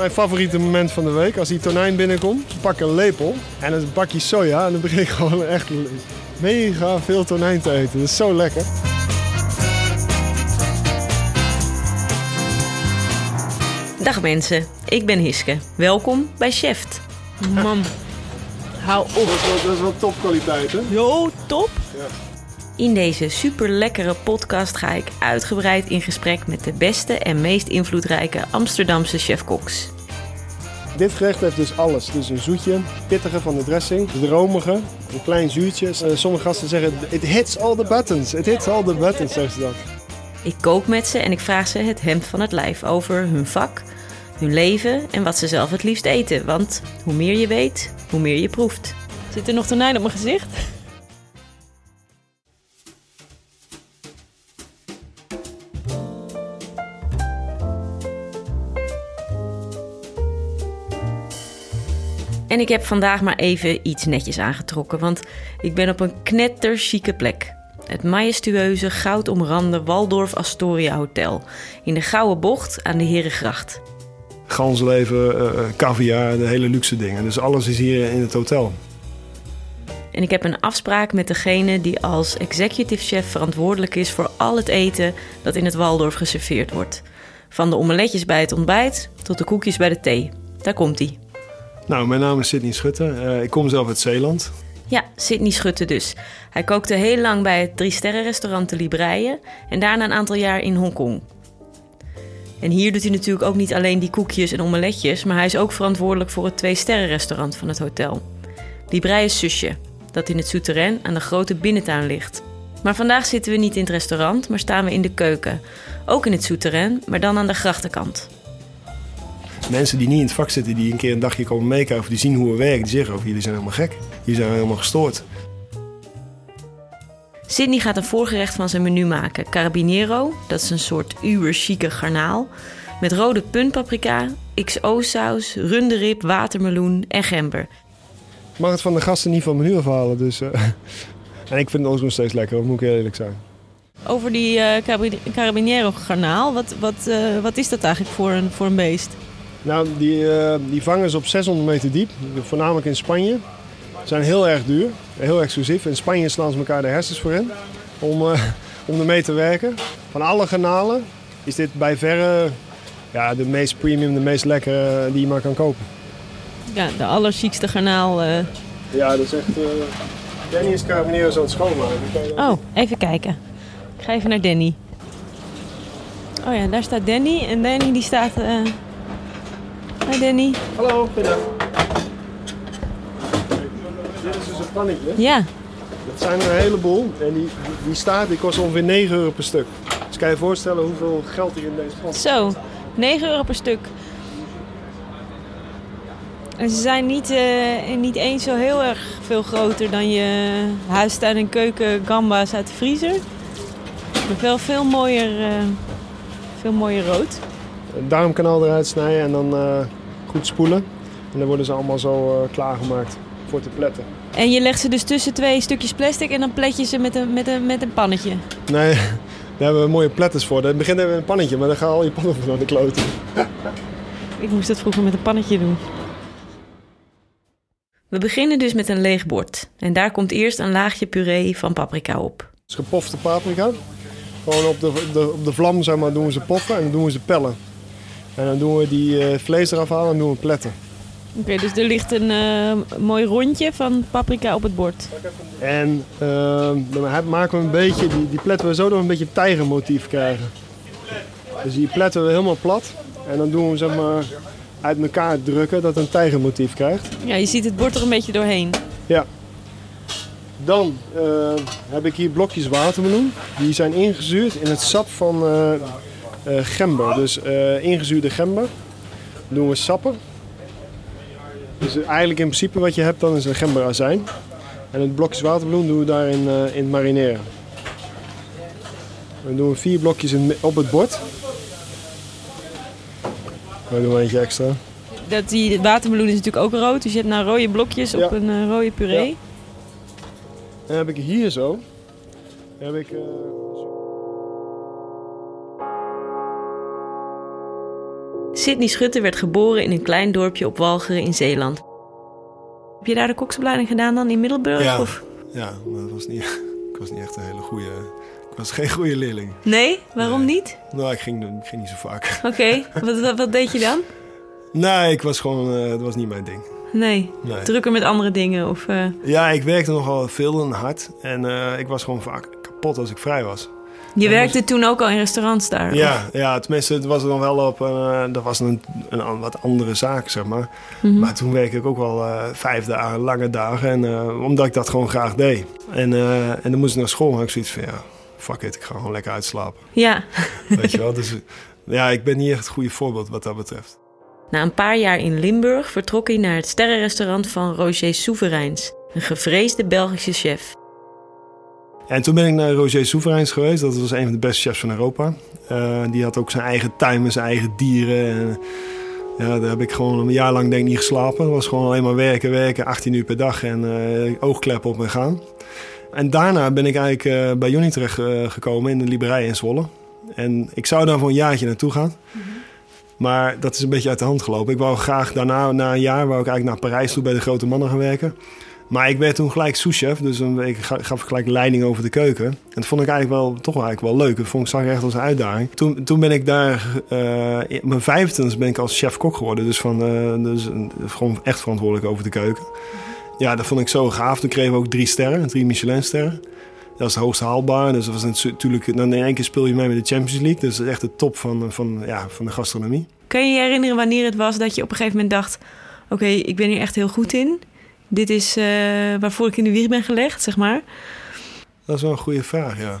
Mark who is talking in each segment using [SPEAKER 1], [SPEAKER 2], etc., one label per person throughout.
[SPEAKER 1] Mijn favoriete moment van de week, als die tonijn binnenkomt, pak een lepel en een bakje soja en dan begin ik gewoon echt mega veel tonijn te eten. Dat is zo lekker.
[SPEAKER 2] Dag mensen, ik ben Hiske. Welkom bij Chef. Man, hou op.
[SPEAKER 1] Dat is wel, dat is wel topkwaliteit, hè?
[SPEAKER 2] Jo, top.
[SPEAKER 1] Ja.
[SPEAKER 2] In deze super lekkere podcast ga ik uitgebreid in gesprek met de beste en meest invloedrijke Amsterdamse chefkoks.
[SPEAKER 1] Dit gerecht heeft dus alles. Dus een zoetje, pittige van de dressing, het romige, een klein zuurtje. Eh, Sommige gasten zeggen, it hits all the buttons. It hits all the buttons, zeggen ze dat.
[SPEAKER 2] Ik kook met ze en ik vraag ze het hemd van het lijf over hun vak, hun leven en wat ze zelf het liefst eten. Want hoe meer je weet, hoe meer je proeft. Zit er nog tonijn op mijn gezicht? En ik heb vandaag maar even iets netjes aangetrokken, want ik ben op een knetterchique plek. Het majestueuze, goudomrande Waldorf Astoria Hotel in de Gouden Bocht aan de Herengracht.
[SPEAKER 1] Gansleven, eh, caviar, de hele luxe dingen. Dus alles is hier in het hotel.
[SPEAKER 2] En ik heb een afspraak met degene die als executive chef verantwoordelijk is voor al het eten dat in het Waldorf geserveerd wordt. Van de omeletjes bij het ontbijt tot de koekjes bij de thee. Daar komt hij.
[SPEAKER 1] Nou, mijn naam is Sidney Schutte. Eh, ik kom zelf uit Zeeland.
[SPEAKER 2] Ja, Sidney Schutte dus. Hij kookte heel lang bij het drie-sterren-restaurant De Libreien en daarna een aantal jaar in Hongkong. En hier doet hij natuurlijk ook niet alleen die koekjes en omeletjes, maar hij is ook verantwoordelijk voor het twee-sterren-restaurant van het hotel. Libreien Susje, dat in het souterrain aan de grote binnentuin ligt. Maar vandaag zitten we niet in het restaurant, maar staan we in de keuken. Ook in het souterrain, maar dan aan de grachtenkant.
[SPEAKER 1] Mensen die niet in het vak zitten, die een keer een dagje komen meekijken... of die zien hoe we werken, die zeggen jullie zijn helemaal gek. Jullie zijn helemaal gestoord.
[SPEAKER 2] Sydney gaat een voorgerecht van zijn menu maken. Carabinero, dat is een soort uber-chique garnaal. Met rode puntpaprika, XO-saus, runderrib, watermeloen en gember.
[SPEAKER 1] Ik mag het van de gasten niet van het menu afhalen, dus... eh, en ik vind het ook nog steeds lekker, dat moet ik heel eerlijk zijn.
[SPEAKER 2] Over die eh, carabi- carabinero garnaal, wat, wat, eh, wat is dat eigenlijk voor een, voor een beest?
[SPEAKER 1] Nou, die, eh, die vangen ze op 600 meter diep, voornamelijk in Spanje. Zijn heel erg duur, heel exclusief. In Spanje slaan ze elkaar de hersens voor in om, eh, om ermee te werken. Van alle garnalen is dit bij verre ja, de meest premium, de meest lekkere die je maar kan kopen.
[SPEAKER 2] Ja, de allerchiekste garnaal. eh.
[SPEAKER 1] Ja, dat is echt... Danny is carabinero zo aan het schoonmaken.
[SPEAKER 2] Oh, even kijken. Ik ga even naar Danny. Oh ja, daar staat Danny. En Danny die staat... Hi Danny.
[SPEAKER 1] Hallo, goedendag. Dit is dus een pannetje.
[SPEAKER 2] Ja,
[SPEAKER 1] Dat zijn er een heleboel. En die, die, die staart die kost ongeveer 9 euro per stuk. Dus kan je je voorstellen hoeveel geld hier in deze pot zit.
[SPEAKER 2] zo. 9 euro per stuk. En ze zijn niet, eh, niet eens zo heel erg veel groter dan je huistuin- en keuken gamba's uit de vriezer. Maar wel veel mooier, eh, veel mooier rood.
[SPEAKER 1] Een darmkanaal eruit snijden en dan eh, goed spoelen. En dan worden ze allemaal zo eh, klaargemaakt voor te pletten.
[SPEAKER 2] En je legt ze dus tussen twee stukjes plastic en dan plet je ze met een, met een, met een pannetje.
[SPEAKER 1] Nee, daar hebben we mooie pletters voor. In het begin hebben we een pannetje, maar dan gaan al je pannen van naar de kloten.
[SPEAKER 2] Ik moest dat vroeger met een pannetje doen. We beginnen dus met een leeg bord. En daar komt eerst een laagje puree van paprika op.
[SPEAKER 1] Dus gepofte paprika. Gewoon op de, de, op de vlam zeg maar, doen we ze poffen en dan doen we ze pellen. En dan doen we die eh, vlees eraf halen en doen we pletten.
[SPEAKER 2] Oké, dus er ligt een eh, mooi rondje van paprika op het bord.
[SPEAKER 1] En ehm, dan maken we een beetje, die, die pletten we zo dat we een beetje een tijgermotief krijgen. Dus die pletten we helemaal plat. En dan doen we zeg maar uit elkaar drukken dat het een tijgermotief krijgt.
[SPEAKER 2] Ja, je ziet het bord er een beetje doorheen.
[SPEAKER 1] Ja. Dan eh, heb ik hier blokjes watermeloen. Die zijn ingezuurd in het sap van gember. Dus eh, ingezuurde gember. Dan doen we sappen. Dus eigenlijk in principe wat je hebt dan is een gemberazijn. En het blokjes watermeloen doen we daarin eh, in marineren. Dan doen we vier blokjes in, op het bord. Dan doen we eentje extra.
[SPEAKER 2] Dat die de watermeloen is natuurlijk ook rood. Dus je hebt nou rode blokjes op een eh, rode puree.
[SPEAKER 1] Ja. En dan heb ik hier zo. Heb ik, eh,
[SPEAKER 2] Sidney Schutte werd geboren in een klein dorpje op Walcheren in Zeeland. Heb je daar de koksopleiding gedaan dan in Middelburg?
[SPEAKER 1] Ja,
[SPEAKER 2] Of?
[SPEAKER 1] ja maar dat was niet, ik was niet echt een hele goede... Ik was geen goede leerling.
[SPEAKER 2] Nee? Waarom
[SPEAKER 1] Nee.
[SPEAKER 2] niet?
[SPEAKER 1] Nou, ik ging, ik ging niet zo vaak.
[SPEAKER 2] Oké, wat, wat, wat deed je dan?
[SPEAKER 1] Nee, ik was gewoon... eh, dat was niet mijn ding.
[SPEAKER 2] Nee,
[SPEAKER 1] Nee.
[SPEAKER 2] drukker met andere dingen of... eh,
[SPEAKER 1] Ja, ik werkte nogal veel en hard. En eh, ik was gewoon vaak kapot als ik vrij was.
[SPEAKER 2] Je werkte toen ook al in restaurants daar?
[SPEAKER 1] Ja, ja, tenminste, het was er dan wel op... eh, dat was een, een, wat andere zaak, zeg maar.
[SPEAKER 2] Mhm.
[SPEAKER 1] Maar toen werkte ik ook wel eh, vijf dagen, lange dagen. En, eh, omdat ik dat gewoon graag deed. En, eh, en dan moest ik naar school. En had ik zoiets van, ja, fuck it. Ik ga gewoon lekker uitslapen.
[SPEAKER 2] Ja.
[SPEAKER 1] Weet je wel? Dus ja, ik ben niet echt het goede voorbeeld wat dat betreft.
[SPEAKER 2] Na een paar jaar in Limburg vertrok hij naar het sterrenrestaurant van Roger Soevereins, een gevreesde Belgische chef.
[SPEAKER 1] En toen ben ik naar Roger Soevereins geweest. Dat was een van de beste chefs van Europa. Eh, die had ook zijn eigen tuin, zijn eigen dieren. En, ja, daar heb ik gewoon een jaar lang denk ik niet geslapen. Het was gewoon alleen maar werken, werken, 18 uur per dag en eh oogklep op en gaan. En daarna ben ik eigenlijk eh, bij Jonny terecht gekomen in de Liberij in Zwolle. En ik zou daar voor een jaartje naartoe gaan. Maar dat is een beetje uit de hand gelopen. Ik wou graag daarna, na een jaar, wou ik eigenlijk naar Parijs toe bij de grote mannen gaan werken. Maar ik werd toen gelijk souschef, dus ik ga- gaf gelijk leiding over de keuken. En dat vond ik eigenlijk wel, toch eigenlijk wel leuk. Dat vond ik, zag ik echt als een uitdaging. Toen, toen ben ik daar, in mijn vijftigste ben ik als chef-kok geworden. Dus, van, eh, dus gewoon echt verantwoordelijk over de keuken. Ja, dat vond ik zo gaaf. Toen kregen we ook drie sterren, drie Michelin-sterren. Dat is het hoogst haalbaar. Dus dat was natuurlijk, dan in één keer speel je mee met de Champions League. Dus dat is echt de top van, van, ja, van de gastronomie.
[SPEAKER 2] Kan je je herinneren wanneer het was dat je op een gegeven moment dacht: Oké, ik ben hier echt heel goed in. Dit is eh, waarvoor ik in de wieg ben gelegd, zeg maar.
[SPEAKER 1] Dat is wel een goede vraag, ja.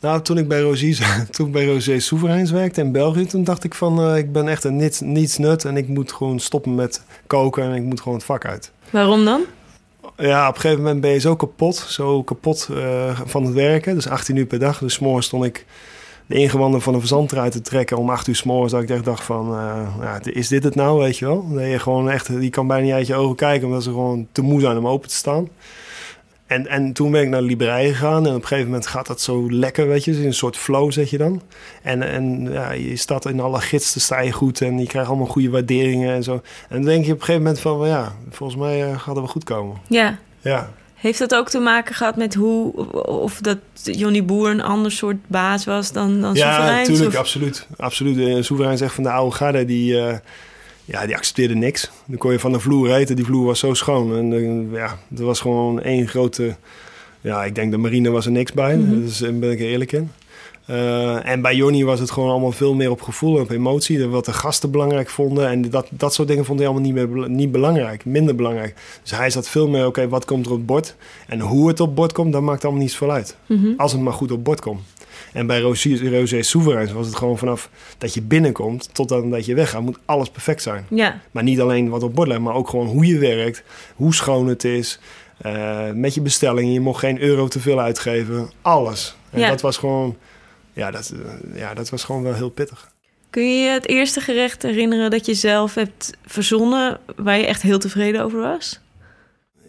[SPEAKER 1] Nou, toen ik bij Roger, toen ik bij Roger Soevereins werkte in België, toen dacht ik van, eh, ik ben echt een niets, niets nut en ik moet gewoon stoppen met koken en ik moet gewoon het vak uit.
[SPEAKER 2] Waarom dan?
[SPEAKER 1] Ja, op een gegeven moment ben je zo kapot, zo kapot eh, van het werken. Dus 18 uur per dag. Dus 's morgens stond ik de ingewanden van een verzand eruit te trekken om 8 uur 's morgens. Dat ik echt dacht van, eh, ja, is dit het nou, weet je wel? Dat je gewoon echt, die kan bijna niet uit je ogen kijken omdat ze gewoon te moe zijn om open te staan. En, en toen ben ik naar de Liberij gegaan en op een gegeven moment gaat dat zo lekker, weet je. Dus in een soort flow zet je dan. En, en ja, je staat in alle gidsen, sta je goed en je krijgt allemaal goede waarderingen en zo. En dan denk je op een gegeven moment van, ja, volgens mij eh, gaat het wel goed komen.
[SPEAKER 2] Ja.
[SPEAKER 1] Ja.
[SPEAKER 2] Heeft dat ook te maken gehad met hoe, of dat Johnny Boer een ander soort baas was dan, dan
[SPEAKER 1] Ja,
[SPEAKER 2] Soevereins?
[SPEAKER 1] natuurlijk,
[SPEAKER 2] Of-
[SPEAKER 1] absoluut. absoluut. Eh, Soeverein zegt van de oude garde, die, eh, ja, die accepteerde niks. Dan kon je van de vloer eten, die vloer was zo schoon. En eh, ja, er was gewoon één grote... Ja, ik denk de marine was er niks bij,
[SPEAKER 2] Mhm.
[SPEAKER 1] dus daar ben ik er eerlijk in. Eh, en bij Jonny was het gewoon allemaal veel meer op gevoel en op emotie. Wat de gasten belangrijk vonden. En dat, dat soort dingen vond hij allemaal niet, meer, niet belangrijk, minder belangrijk. Dus hij zat veel meer, oké, wat komt er op bord? En hoe het op bord komt, dat maakt allemaal niets veel uit.
[SPEAKER 2] Mhm.
[SPEAKER 1] Als het maar goed op bord komt. En bij Rosé, Rosé was het gewoon vanaf dat je binnenkomt tot dan dat je weggaat, moet alles perfect zijn.
[SPEAKER 2] Ja,
[SPEAKER 1] Maar niet alleen wat op bord ligt, maar ook gewoon hoe je werkt, hoe schoon het is, eh, met je bestellingen. Je mocht geen euro te veel uitgeven, alles. En
[SPEAKER 2] Ja.
[SPEAKER 1] dat was gewoon, ja dat, eh, ja, dat was gewoon wel heel pittig.
[SPEAKER 2] kun je je het eerste gerecht herinneren dat je zelf hebt verzonnen waar je echt heel tevreden over was?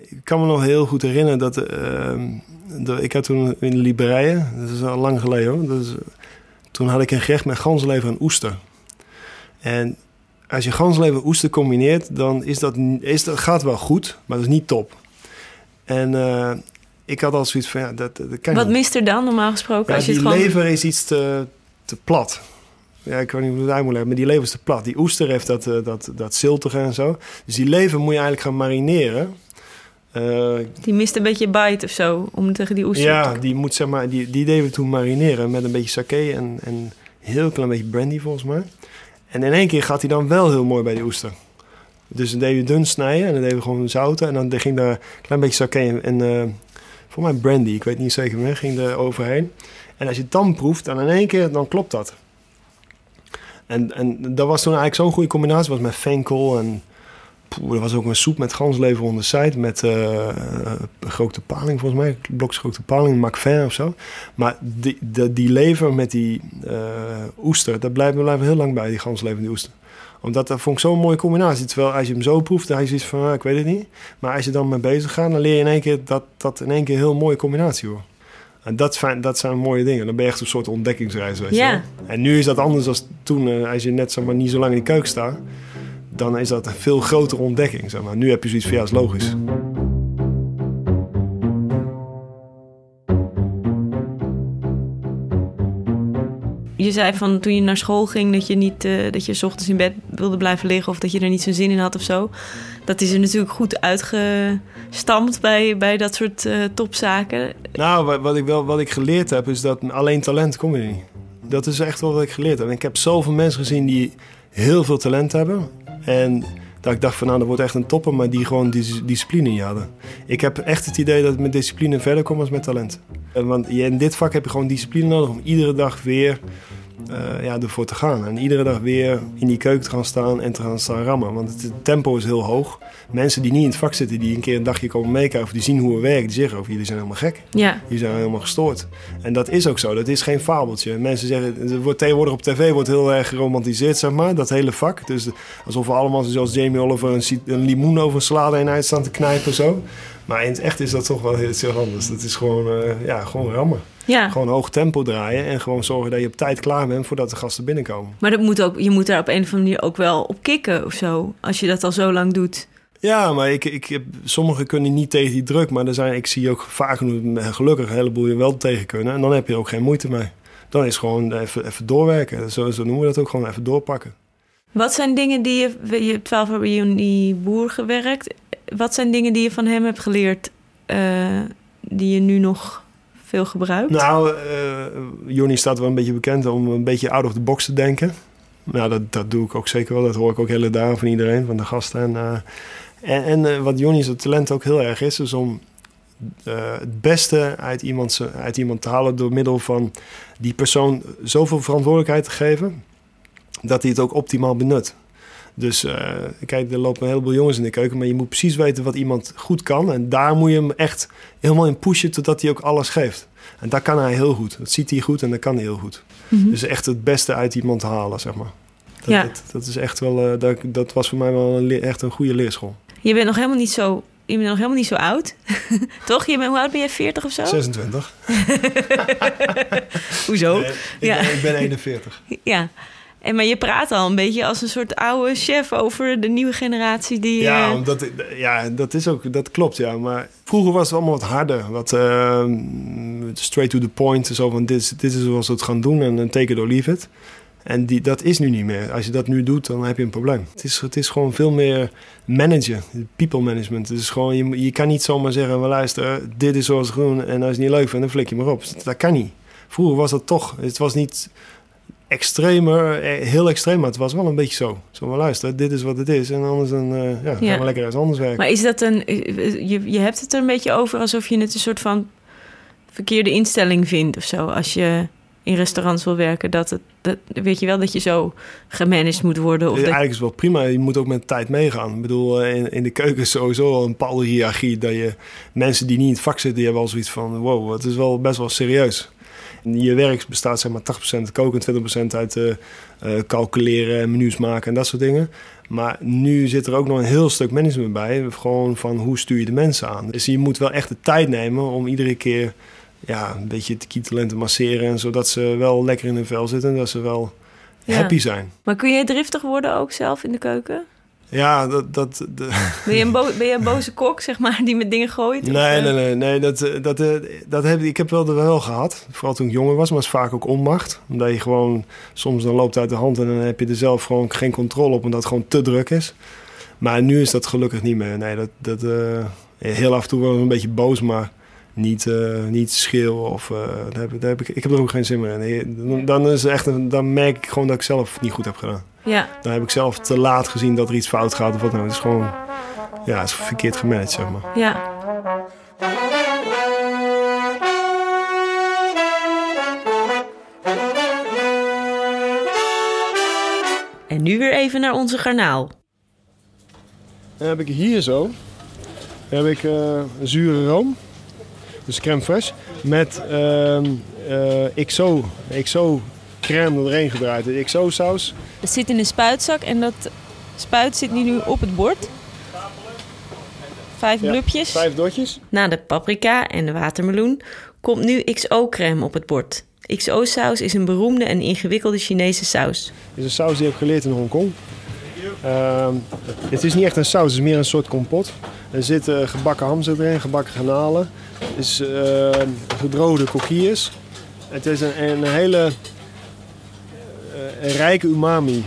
[SPEAKER 1] Ik kan me nog heel goed herinneren dat, eh, dat ik had toen in de Liberijen, dat is al lang geleden hoor, dat is, toen had ik een gerecht met ganslever en oester. En als je ganslever en oester combineert, dan is dat, is dat, gaat wel goed, maar dat is niet top. En eh, ik had al zoiets van, ja, dat, dat kan
[SPEAKER 2] Wat
[SPEAKER 1] niet.
[SPEAKER 2] mist er dan normaal gesproken?
[SPEAKER 1] Ja,
[SPEAKER 2] als je
[SPEAKER 1] die
[SPEAKER 2] het gewoon...
[SPEAKER 1] lever is iets te, te plat. Ja, ik weet niet hoe het uit moet leggen, maar die lever is te plat. Die oester heeft dat, eh, dat, dat ziltige en zo. Dus die lever moet je eigenlijk gaan marineren. Eh,
[SPEAKER 2] Die mist een beetje bite of zo, om tegen die oester
[SPEAKER 1] ja,
[SPEAKER 2] te...
[SPEAKER 1] die moet zeg maar, die, die deden we toen marineren met een beetje sake en, en heel klein beetje brandy volgens mij. En in één keer gaat hij dan wel heel mooi bij die oester. Dus dan deden we dun snijden en dan deden we gewoon zouten. En dan ging daar een klein beetje sake en, en eh, voor mij brandy, ik weet niet zeker meer, ging er overheen. En als je het dan proeft, dan in één keer, dan klopt dat. En, en dat was toen eigenlijk zo'n goede combinatie. was met venkel en poeh, er was ook een soep met ganslever on the side. Met eh grote paling volgens mij. Blokjes grote paling, macfin of zo. Maar die, die, lever met die eh, oester, dat blijft, blijft heel lang bij, die ganslever en die oester omdat dat vond ik zo'n mooie combinatie. Terwijl als je hem zo proeft, dan je zoiets van, ah, ik weet het niet. Maar als je dan mee bezig gaat, dan leer je in één keer dat dat in één keer een heel mooie combinatie wordt. En dat, fijn- dat zijn mooie dingen. Dan ben je echt een soort ontdekkingsreis, weet je. En nu is dat anders dan toen, eh, als je net zeg maar, niet zo lang in de keuken staat. Dan is dat een veel grotere ontdekking, zeg maar. Nu heb je zoiets van, ja, is logisch.
[SPEAKER 2] Zei van toen je naar school ging dat je niet eh, dat je 's ochtends in bed wilde blijven liggen of dat je er niet zo'n zin in had of zo. Dat is er natuurlijk goed uitgestampt bij, bij dat soort eh, topzaken.
[SPEAKER 1] Nou, wat, ik wel wat ik geleerd heb, is dat alleen talent kom je niet. Dat is echt wel wat ik geleerd heb. En ik heb zoveel mensen gezien die heel veel talent hebben. En dat ik dacht van, nou, dat wordt echt een topper, maar die gewoon dis- discipline niet hadden. Ik heb echt het idee dat met discipline verder komt als met talent. En Want in dit vak heb je gewoon discipline nodig om iedere dag weer eh, ja, ervoor te gaan. En iedere dag weer in die keuken te gaan staan en te gaan staan rammen. Want het, tempo is heel hoog. Mensen die niet in het vak zitten, die een keer een dagje komen meekijken of die zien hoe we werken, die zeggen over jullie zijn helemaal gek.
[SPEAKER 2] Ja,
[SPEAKER 1] Die zijn helemaal gestoord. En dat is ook zo. Dat is geen fabeltje. Mensen zeggen, het wordt tegenwoordig op tv wordt heel erg geromantiseerd, zeg maar, dat hele vak. Dus alsof we allemaal zoals Jamie Oliver een, limoen over een salade heen uit staan te knijpen zo. Maar in het echt is dat toch wel heel, heel anders. Dat is gewoon, eh, ja, gewoon rammen.
[SPEAKER 2] Ja.
[SPEAKER 1] Gewoon hoog tempo draaien en gewoon zorgen dat je op tijd klaar bent voordat de gasten binnenkomen.
[SPEAKER 2] Maar dat moet ook, je moet daar op een of andere manier ook wel op kicken of zo. Als je dat al zo lang doet.
[SPEAKER 1] Ja, maar ik, ik heb, sommigen kunnen niet tegen die druk. Maar er zijn, ik zie ook vaak genoeg, gelukkig een heleboel je wel tegen kunnen. En dan heb je ook geen moeite mee. Dan is gewoon even, even doorwerken. Zo, zo noemen we dat ook, gewoon even doorpakken.
[SPEAKER 2] Wat zijn dingen die je... Je hebt twaalf jaar bij Johnny Boer gewerkt. Wat zijn dingen die je van hem hebt geleerd... eh, die je nu nog veel gebruikt?
[SPEAKER 1] Nou, eh Jonny staat wel een beetje bekend om een beetje out of the box te denken. Nou, dat, dat doe ik ook zeker wel. Dat hoor ik ook hele dagen van iedereen, van de gasten. En, eh, en, en eh, wat Jonny's talent ook heel erg is, is om het beste uit uit iemand te halen door middel van die persoon zoveel verantwoordelijkheid te geven, dat hij het ook optimaal benut. Dus eh, kijk, er lopen een heleboel jongens in de keuken, maar je moet precies weten wat iemand goed kan. En daar moet je hem echt helemaal in pushen totdat hij ook alles geeft. En dat kan hij heel goed. Dat ziet hij goed en dat kan hij heel goed.
[SPEAKER 2] Mhm.
[SPEAKER 1] Dus echt het beste uit iemand halen, zeg maar. Dat,
[SPEAKER 2] Ja.
[SPEAKER 1] dat, dat is echt wel, eh, dat, dat was voor mij wel een echt een goede leerschool.
[SPEAKER 2] Je bent nog helemaal niet zo... Je bent nog helemaal niet zo oud. Toch? Je bent, hoe oud ben je? 40 of zo?
[SPEAKER 1] 26.
[SPEAKER 2] Hoezo?
[SPEAKER 1] Nee, ik,
[SPEAKER 2] Ja.
[SPEAKER 1] ben, ik ben 41.
[SPEAKER 2] Ja. En, maar je praat al een beetje als een soort oude chef over de nieuwe generatie die...
[SPEAKER 1] Ja,
[SPEAKER 2] eh,
[SPEAKER 1] omdat, ja, dat is ook, dat klopt, ja. Maar vroeger was het allemaal wat harder. Wat eh, straight to the point. Zo van, dit, is- dit is zoals we het gaan doen en een take it or leave it. En die, dat is nu niet meer. Als je dat nu doet, dan heb je een probleem. Het is, het is gewoon veel meer managen, people management. Het is gewoon, je, je kan niet zomaar zeggen, we luisteren, dit is zoals doen. En als je het niet leuk vindt, dan flik je maar op. Dat kan niet. Vroeger was dat toch, het was niet extremer, eh, heel extreem, maar het was wel een beetje zo. Zo, maar luister, dit is wat het is. En anders dan, eh, ja, gaan
[SPEAKER 2] Ja.
[SPEAKER 1] we lekker ergens anders werken.
[SPEAKER 2] Maar is dat een... Je, je hebt het er een beetje over alsof je het een soort van verkeerde instelling vindt of zo. Als je in restaurants wil werken, dat het... Dat, weet je wel, dat je zo gemanaged moet worden. Of
[SPEAKER 1] Ja,
[SPEAKER 2] dat,
[SPEAKER 1] Eigenlijk is het wel prima. Je moet ook met de tijd meegaan. Ik bedoel, eh, in, in de keuken is sowieso al een bepaalde hiërarchie. Dat je mensen die niet in het vak zitten, die hebben al zoiets van... wow, het is wel best wel serieus. Je werk bestaat zeg maar 80% koken en 20% uit eh, eh, calculeren en menus maken en dat soort dingen. Maar nu zit er ook nog een heel stuk management bij. Gewoon van hoe stuur je de mensen aan. Dus je moet wel echt de tijd nemen om iedere keer ja, een beetje te kietelen en te masseren. En zodat ze wel lekker in hun vel zitten en dat ze wel
[SPEAKER 2] Ja.
[SPEAKER 1] happy zijn.
[SPEAKER 2] Maar kun je driftig worden ook zelf in de keuken?
[SPEAKER 1] Ja, dat... dat de-
[SPEAKER 2] Ben je een, ben je een boze kok, zeg maar, die met dingen gooit?
[SPEAKER 1] Nee,
[SPEAKER 2] eh,
[SPEAKER 1] nee, nee, nee dat, eh, dat, eh, dat heb ik heb wel, wel gehad. Vooral toen ik jonger was, maar het is vaak ook onmacht. Omdat je gewoon, soms dan loopt het uit de hand en dan heb je er zelf gewoon geen controle op, omdat het gewoon te druk is. Maar nu is dat gelukkig niet meer. Nee, dat, dat, heel af en toe wel een beetje boos, maar niet, eh, niet schreeuwen. Of, eh, daar heb, daar heb ik, ik heb er ook geen zin meer in. Dan, dan, is echt een, dan merk ik gewoon dat ik zelf niet goed heb gedaan.
[SPEAKER 2] Ja,
[SPEAKER 1] Dan heb ik zelf te laat gezien dat er iets fout gaat of wat nou. Het is gewoon, ja, het is verkeerd gemanaged, zeg maar.
[SPEAKER 2] ja. En nu weer even naar onze garnaal.
[SPEAKER 1] Dan heb ik hier zo heb ik, eh, een zure room, dus crème fraîche, met ehm eh, XO, XO crème doorheen gedraaid. De XO saus.
[SPEAKER 2] Het zit in een spuitzak en dat spuit zit nu op het bord. Vijf
[SPEAKER 1] Ja,
[SPEAKER 2] blubjes.
[SPEAKER 1] Vijf dotjes.
[SPEAKER 2] Na de paprika en de watermeloen komt nu XO-crème op het bord. XO-saus is een beroemde en ingewikkelde Chinese saus.
[SPEAKER 1] Het is een saus die ik heb geleerd in Hongkong. Ehm, het is niet echt een saus, het is meer een soort kompot. Er zit eh, gebakken ham erin, gebakken garnalen. Is uh, gedroogde kokkies. Het is een, een hele uh, rijke umami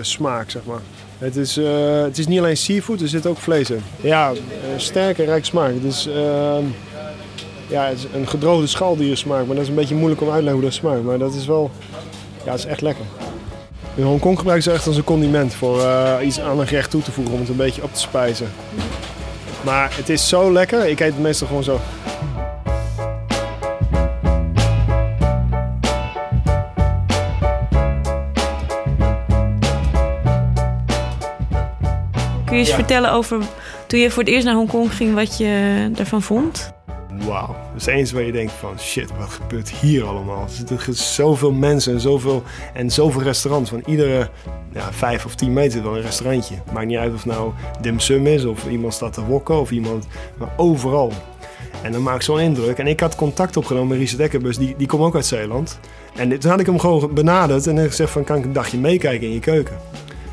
[SPEAKER 1] smaak, zeg maar. Het is, het is niet alleen seafood, er zit ook vlees in. Ja, sterke, rijk smaak. Het is, ehm, ja, het is een gedroogde schaldiersmaak, maar dat is een beetje moeilijk om uit te leggen hoe dat smaakt. Maar dat is wel, ja, het is echt lekker. In Hongkong gebruiken ze echt als een condiment voor iets aan een gerecht toe te voegen om het een beetje op te spijzen. Maar het is zo lekker, ik eet het meestal gewoon zo.
[SPEAKER 2] Kun je eens vertellen over toen je voor het eerst naar Hongkong ging, wat je ervan vond?
[SPEAKER 1] Wauw, is eens waar je denkt van shit, wat gebeurt hier allemaal? Er zitten zoveel mensen en zoveel, en zoveel restaurants. Van iedere ja, vijf of tien meter wel een restaurantje. Maakt niet uit of nou dim sum is of iemand staat te wokken of iemand, maar overal. En dat maakt zo'n indruk. En ik had contact opgenomen met Richard Ekkerbus, die, die komt ook uit Zeeland. En toen had ik hem gewoon benaderd en gezegd van kan ik een dagje meekijken in je keuken?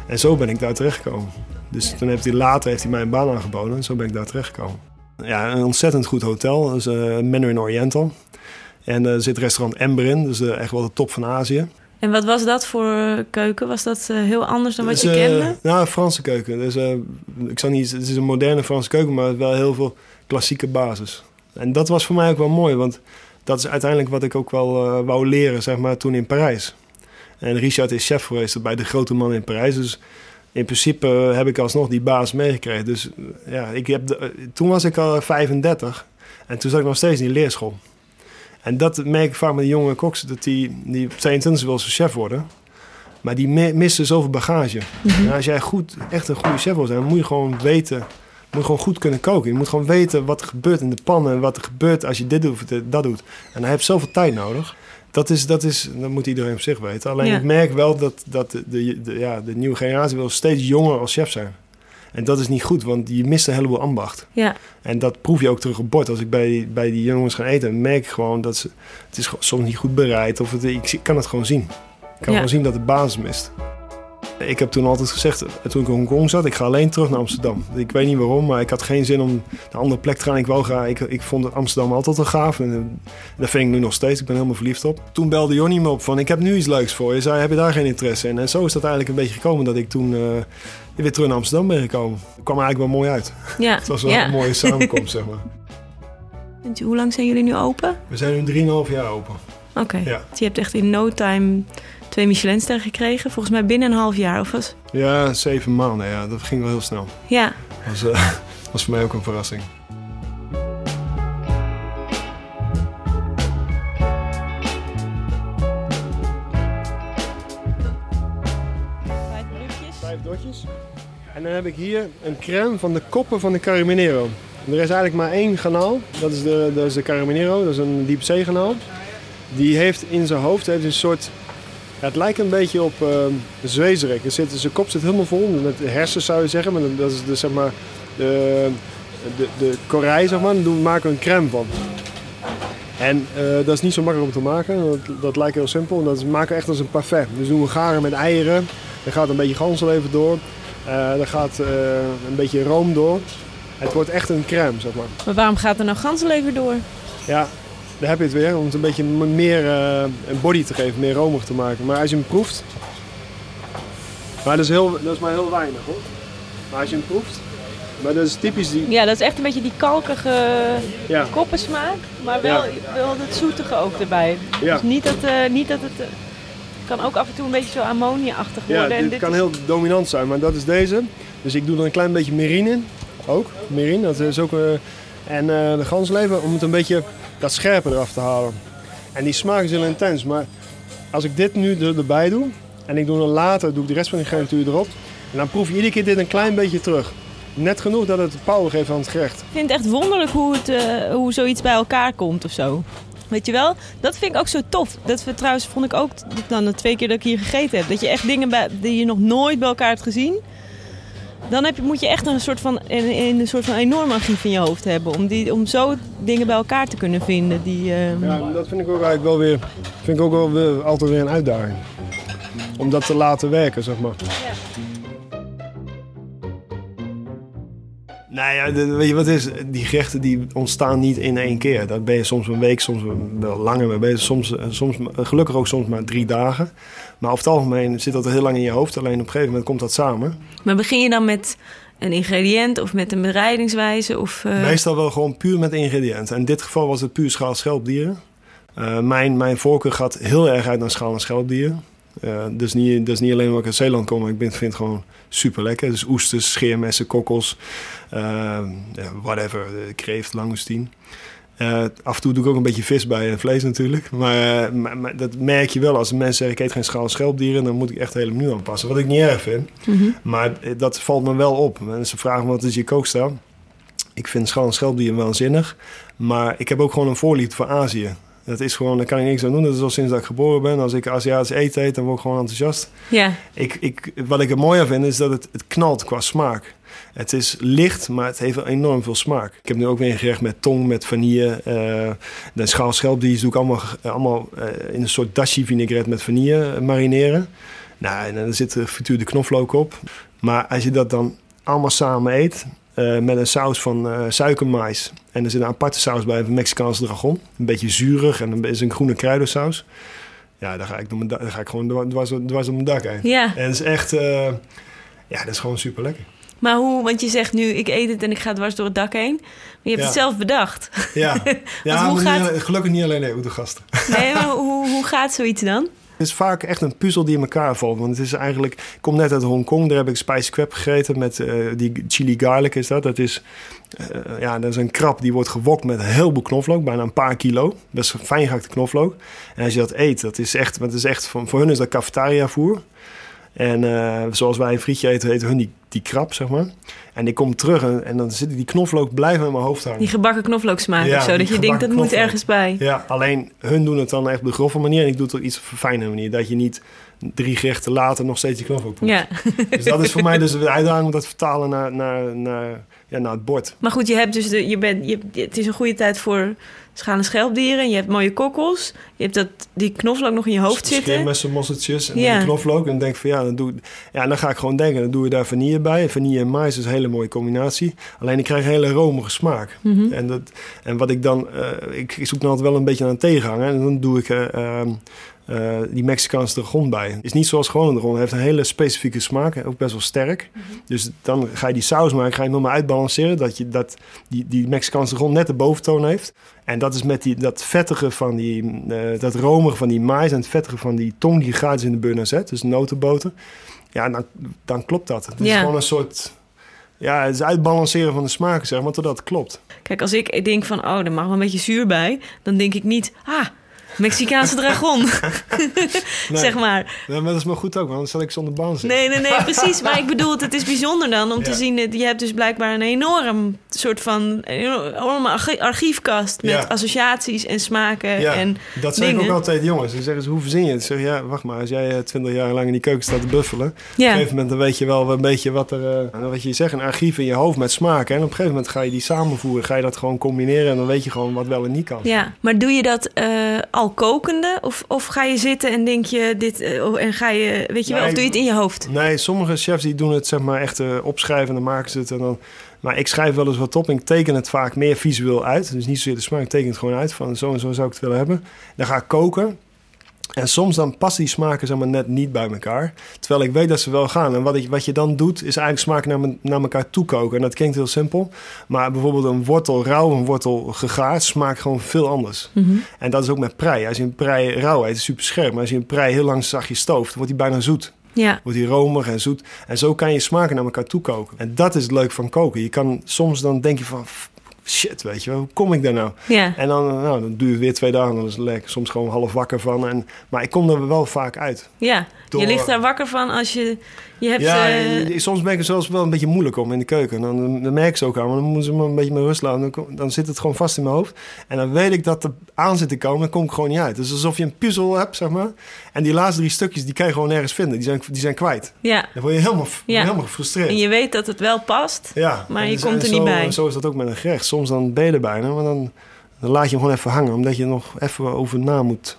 [SPEAKER 1] En zo ben ik daar terechtgekomen. Dus toen heeft hij later heeft hij mij een baan aangeboden en zo ben ik daar terechtgekomen. Ja, een ontzettend goed hotel. Dat is uh, Mandarin Oriental. En er zit restaurant Ember in, dus echt wel de top van Azië.
[SPEAKER 2] En wat was dat voor keuken? Was dat heel anders dan wat je kende?
[SPEAKER 1] Nou, Franse keuken. Dus, ik zal niet, het is een moderne Franse keuken, maar wel heel veel klassieke basis. En dat was voor mij ook wel mooi, want dat is uiteindelijk wat ik ook wel uh, wou leren, zeg maar, toen in Parijs. En Richard is chef geweest bij de grote man in Parijs. Dus in principe heb ik alsnog die baas meegekregen. Dus ja, ik heb de, toen was ik al 35 en toen zat ik nog steeds in die leerschool. En dat merk ik vaak met de jonge koks, dat die, die op 22 wil ze chef worden. Maar die missen zoveel bagage. En als jij goed, echt een goede chef wil zijn, dan moet je gewoon weten, moet je gewoon goed kunnen koken. Je moet gewoon weten wat er gebeurt in de pan en wat er gebeurt als je dit doet of dat doet. En hij heeft zoveel tijd nodig. Dat, is, dat, is, dat moet iedereen op zich weten. Alleen
[SPEAKER 2] Ja.
[SPEAKER 1] ik merk wel dat, dat de, de, de- ja, de nieuwe generatie wil steeds jonger als chef zijn. En dat is niet goed, want je mist een heleboel ambacht.
[SPEAKER 2] Ja,
[SPEAKER 1] En dat proef je ook terug op bord. Als ik bij, bij die jongens ga eten, merk ik gewoon dat ze... Het is soms niet goed bereid. Of het, ik kan het gewoon zien. Ik kan
[SPEAKER 2] Ja.
[SPEAKER 1] gewoon zien dat de basis mist. Ik heb toen altijd gezegd, eh, toen ik in Hongkong zat, ik ga alleen terug naar Amsterdam. Ik weet niet waarom, maar ik had geen zin om naar een andere plek te gaan. Ik, wou graag, ik, ik vond Amsterdam altijd wel gaaf. En eh, dat vind ik nu nog steeds. Ik ben helemaal verliefd op. Toen belde Jonny me op van, ik heb nu iets leuks voor je. Heb je daar geen interesse in? En zo is dat eigenlijk een beetje gekomen dat ik toen eh, weer terug naar Amsterdam ben gekomen. Het kwam eigenlijk wel mooi uit.
[SPEAKER 2] ja.
[SPEAKER 1] Het was wel
[SPEAKER 2] ja.
[SPEAKER 1] een mooie samenkomst, zeg maar.
[SPEAKER 2] En Hoe lang zijn jullie nu open?
[SPEAKER 1] We zijn nu 3,5 jaar open.
[SPEAKER 2] Oké.
[SPEAKER 1] Ja.
[SPEAKER 2] Dus je hebt echt in no time twee Michelinsterren gekregen. Volgens mij binnen een half jaar. Of was...
[SPEAKER 1] Ja, zeven maanden. Ja, dat ging wel heel snel.
[SPEAKER 2] Ja.
[SPEAKER 1] Dat was, eh, was voor mij ook een verrassing.
[SPEAKER 2] Vijf brugjes.
[SPEAKER 1] Vijf dotjes. En dan heb ik hier een crème van de koppen van de Carabinero. Er is eigenlijk maar één kanaal. Dat is de, dat is de Carabinero. Dat is een diepzeekanaal. Die heeft in zijn hoofd heeft een soort... Het lijkt een beetje op uh, een zwezerik. Er zit, zijn kop zit helemaal vol met hersens zou je zeggen. Maar dat is dus zeg maar de, de, de korij zeg maar. Daar maken we een crème van. En eh, dat is niet zo makkelijk om te maken. Dat, dat lijkt heel simpel. Dat is, maken we echt als een parfait. Dus doen we garen met eieren. Er gaat een beetje ganzenlever door. Eh er gaat eh, een beetje room door. Het wordt echt een crème, zeg maar.
[SPEAKER 2] Maar waarom gaat er nou ganzenlever door?
[SPEAKER 1] Ja, daar heb je het weer. Om het een beetje meer eh, een body te geven, meer romig te maken. Maar als je hem proeft... Maar dat is, heel, dat is maar heel weinig, hoor. Maar als je hem proeft... Maar dat is typisch die...
[SPEAKER 2] Ja, dat is echt een beetje die kalkige
[SPEAKER 1] Ja,
[SPEAKER 2] koppensmaak. Maar wel, wel het zoetige ook erbij.
[SPEAKER 1] ja.
[SPEAKER 2] Dus niet dat, eh, niet dat het... eh, het kan ook af en toe een beetje zo ammonia-achtig
[SPEAKER 1] ja
[SPEAKER 2] worden. en
[SPEAKER 1] dit kan
[SPEAKER 2] is-
[SPEAKER 1] heel dominant zijn. Maar dat is deze. Dus ik doe er een klein beetje merine in. Ook, merine. Dat is ook... eh, en de ganslever om het een beetje dat scherpe eraf te halen. En die smaak is heel intens. Maar als ik dit nu er, erbij doe... En ik doe dan later doe ik de rest van de garnituur erop. En dan proef je iedere keer dit een klein beetje terug. Net genoeg dat het power geeft aan het gerecht.
[SPEAKER 2] Ik vind het echt wonderlijk hoe, het, eh, hoe zoiets bij elkaar komt of zo. Weet je wel? Dat vind ik ook zo tof. Dat we, trouwens vond ik ook dan de twee keer dat ik hier gegeten heb. Dat je echt dingen bij, die je nog nooit bij elkaar hebt gezien. Dan heb je, moet je echt een soort van, een, een soort van enorm archief in je hoofd hebben. Om, die, om zo dingen bij elkaar te kunnen vinden. Die, ehm,
[SPEAKER 1] Ja, dat vind ik ook eigenlijk wel weer, vind ik ook wel weer, altijd weer een uitdaging. Om dat te laten werken, zeg maar. Nou ja, de- weet je wat is? Die gerechten die ontstaan niet in één keer. Daar ben je soms een week, soms wel langer mee bezig. Soms, eh, soms, gelukkig ook soms maar drie dagen. Maar over het algemeen zit dat heel lang in je hoofd. Alleen op een gegeven moment komt dat samen.
[SPEAKER 2] Maar begin je dan met een ingrediënt of met een bereidingswijze? Of, eh,
[SPEAKER 1] Meestal wel gewoon puur met ingrediënten. In dit geval was het puur schaal schelpdieren. Eh, mijn, mijn voorkeur gaat heel erg uit naar schaal en schelpdieren. Eh dus, niet, dus niet alleen omdat ik uit Zeeland kom, maar ik vind, het gewoon super lekker. Dus oesters, scheermessen, kokkels, ja, whatever, eh, kreeft, langoustien. Eh, af en toe doe ik ook een beetje vis bij en vlees natuurlijk. Maar, maar, maar dat merk je wel als mensen zeggen ik eet geen schaal en schelpdieren. Dan moet ik echt hele menu aanpassen. Wat ik niet erg vind.
[SPEAKER 2] mhm.
[SPEAKER 1] Maar dat valt me wel op. Mensen vragen wat is je kookstijl. Ik vind schaal en schelpdieren waanzinnig. Maar ik heb ook gewoon een voorliefde voor Azië. Dat is gewoon, daar kan ik niks aan doen. Dat is al sinds dat ik geboren ben. Als ik Aziatisch eten eet, dan word ik gewoon enthousiast.
[SPEAKER 2] Ja,
[SPEAKER 1] Ik, ik, wat ik er mooi aan vind, is dat het, het knalt qua smaak. Het is licht, maar het heeft enorm veel smaak. Ik heb nu ook weer een gerecht met tong, met vanille. eh de schaal schelpdieren doe ik allemaal, allemaal eh, in een soort dashi vinaigrette met vanille eh, marineren. Nou, en dan zit er gefrituurde knoflook op. Maar als je dat dan allemaal samen eet, eh, met een saus van eh suikermais. En er zit een aparte saus bij, een Mexicaanse dragon. Een beetje zuurig en een is een groene kruidensaus. Ja, daar ga ik, door daar ga ik gewoon dwars, dwars, op mijn dak heen.
[SPEAKER 2] ja.
[SPEAKER 1] En het is echt, eh, ja, dat is gewoon super lekker.
[SPEAKER 2] Maar hoe, want je zegt nu, ik eet het en ik ga dwars door het dak heen. Maar je hebt
[SPEAKER 1] Ja.
[SPEAKER 2] het zelf bedacht.
[SPEAKER 1] Ja, ja
[SPEAKER 2] hoe gaat-
[SPEAKER 1] niet alleen- gelukkig niet alleen de gasten.
[SPEAKER 2] Nee, maar hoe, hoe gaat zoiets dan?
[SPEAKER 1] Het is vaak echt een puzzel die in elkaar valt. Want het is eigenlijk, ik kom net uit Hongkong, daar heb ik spicy crab gegeten met eh, die chili garlic is dat. Dat is, eh, ja, dat is een krab die wordt gewokt met een heleboel knoflook, bijna een paar kilo. Best fijn gehakte knoflook. En als je dat eet, dat is echt, het is echt voor, voor hun is dat cafetaria voer. En eh, zoals wij een frietje eten, eten hun die, die krab, zeg maar. En ik kom terug en, en dan zitten die knoflook blijven in mijn hoofd hangen.
[SPEAKER 2] Die gebakken knoflooksmaak
[SPEAKER 1] Ja,
[SPEAKER 2] of zo. Dat je denkt, dat moet
[SPEAKER 1] knoflook.
[SPEAKER 2] ergens bij.
[SPEAKER 1] Ja, alleen hun doen het dan echt op de grove manier en ik doe het op iets fijne manier. Dat je niet drie gerechten later nog steeds die knoflook proeft.
[SPEAKER 2] Ja.
[SPEAKER 1] Dus dat is voor mij dus de uitdaging om dat vertalen naar, naar, naar, ja, naar het bord.
[SPEAKER 2] Maar goed, je hebt dus de, je bent, je, het is een goede tijd voor schaal- en schelpdieren. Je hebt mooie kokkels. Je hebt dat, die knoflook nog in je hoofd zitten.
[SPEAKER 1] Scheermessen, mosseltjes en
[SPEAKER 2] Ja.
[SPEAKER 1] die knoflook. En dan denk ik van ja, dan, doe, ja, dan ga ik gewoon denken, dan doe je daar vanille bij. Vanille en mais is een hele mooie combinatie. Alleen ik krijg een hele romige smaak.
[SPEAKER 2] Mhm.
[SPEAKER 1] En, dat, en wat ik dan, eh, ik, zoek dan altijd wel een beetje naar een tegenhanger. En dan doe ik eh, ehm, eh, die Mexicaanse dragon bij. Is niet zoals gewoon een dragon. Het heeft een hele specifieke smaak, ook best wel sterk. Dus dan ga je die saus maken, ga je hem helemaal uitbalanceren. Dat, je, dat die, die Mexicaanse dragon net de boventoon heeft. En dat is met die, dat vettige van die, eh, dat romige van die mais en het vettige van die tong die gratis in de burner zet. Dus notenboter. Ja, dan, dan klopt dat. Het is gewoon een soort... Ja, het is uitbalanceren van de smaken, zeg maar, totdat het klopt.
[SPEAKER 2] Kijk, als ik denk van, oh, er mag wel een beetje zuur bij. Dan denk ik niet, ah, Mexicaanse dragon.
[SPEAKER 1] Nee.
[SPEAKER 2] zeg maar.
[SPEAKER 1] Ja, maar dat is maar goed ook, want anders zal ik zonder baan zitten.
[SPEAKER 2] Nee, nee, nee, precies. Maar ik bedoel, het is bijzonder dan om te zien... dat je hebt dus blijkbaar een enorm soort van... enorme archi- archiefkast met
[SPEAKER 1] Ja.
[SPEAKER 2] associaties en smaken
[SPEAKER 1] Ja,
[SPEAKER 2] en
[SPEAKER 1] dat zeg ik ook altijd jongens. Dan zeggen ze, hoe verzin je het? Ik zeg, ja, wacht maar. Als jij twintig jaar lang in die keuken staat te buffelen... Op een gegeven moment dan weet je wel een beetje wat er... eh, wat je zegt, een archief in je hoofd met smaken. En op een gegeven moment ga je die samenvoeren. Ga je dat gewoon combineren. En dan weet je gewoon wat wel en niet kan.
[SPEAKER 2] ja, maar doe je dat eh, al kokende? Of, of ga je zitten en denk je dit... eh, oh, en ga je, weet je wel, of doe je het in je hoofd?
[SPEAKER 1] Nee, sommige chefs die doen het zeg maar echt eh, opschrijven. En dan maken ze het en dan... Maar ik schrijf wel eens wat op en ik teken het vaak meer visueel uit. Dus niet zozeer de smaak, ik teken het gewoon uit. Van zo en zo zou ik het willen hebben. Dan ga ik koken. En soms dan passen die smaken zeg maar, net niet bij elkaar. Terwijl ik weet dat ze wel gaan. En wat, ik, wat je dan doet, is eigenlijk smaken naar, me- naar elkaar toe koken. En dat klinkt heel simpel. Maar bijvoorbeeld een wortel rauw, een wortel gegaard, smaakt gewoon veel anders.
[SPEAKER 2] Mhm.
[SPEAKER 1] En dat is ook met prei. Als je een prei rauw eet, is het super scherp. Maar als je een prei heel lang zachtjes stooft, wordt hij bijna zoet.
[SPEAKER 2] Ja,
[SPEAKER 1] Wordt hij romig en zoet. En zo kan je smaken naar elkaar toe koken. En dat is het leuk van koken. Je kan soms dan denk je van... "F- shit, weet je wel, hoe kom ik daar nou?
[SPEAKER 2] Ja.
[SPEAKER 1] En dan, nou, dan duurt het weer twee dagen, dan is het lekker, soms gewoon half wakker van. En, maar ik kom er wel vaak uit.
[SPEAKER 2] Ja,
[SPEAKER 1] Door-
[SPEAKER 2] je ligt daar wakker van als je... Je hebt...
[SPEAKER 1] Ja,
[SPEAKER 2] eh,
[SPEAKER 1] soms ben ik er zelfs wel een beetje moeilijk om in de keuken. Dan, dan merk ik ze ook aan, maar dan moeten ze me een beetje met rust laten. Dan, kom- dan zit het gewoon vast in mijn hoofd. En dan weet ik dat er aan zit te komen, dan kom ik gewoon niet uit. Dus alsof je een puzzel hebt, zeg maar. En die laatste drie stukjes, die kan je gewoon nergens vinden. Die zijn, die zijn kwijt.
[SPEAKER 2] ja,
[SPEAKER 1] Dan word je helemaal,
[SPEAKER 2] Ja.
[SPEAKER 1] helemaal gefrustreerd.
[SPEAKER 2] en je weet dat het wel past.
[SPEAKER 1] Ja,
[SPEAKER 2] Maar
[SPEAKER 1] en
[SPEAKER 2] je komt er niet bij.
[SPEAKER 1] Zo is dat ook met een gerecht. Soms dan er bijna, maar dan, dan laat je hem gewoon even hangen. Omdat je nog even over na moet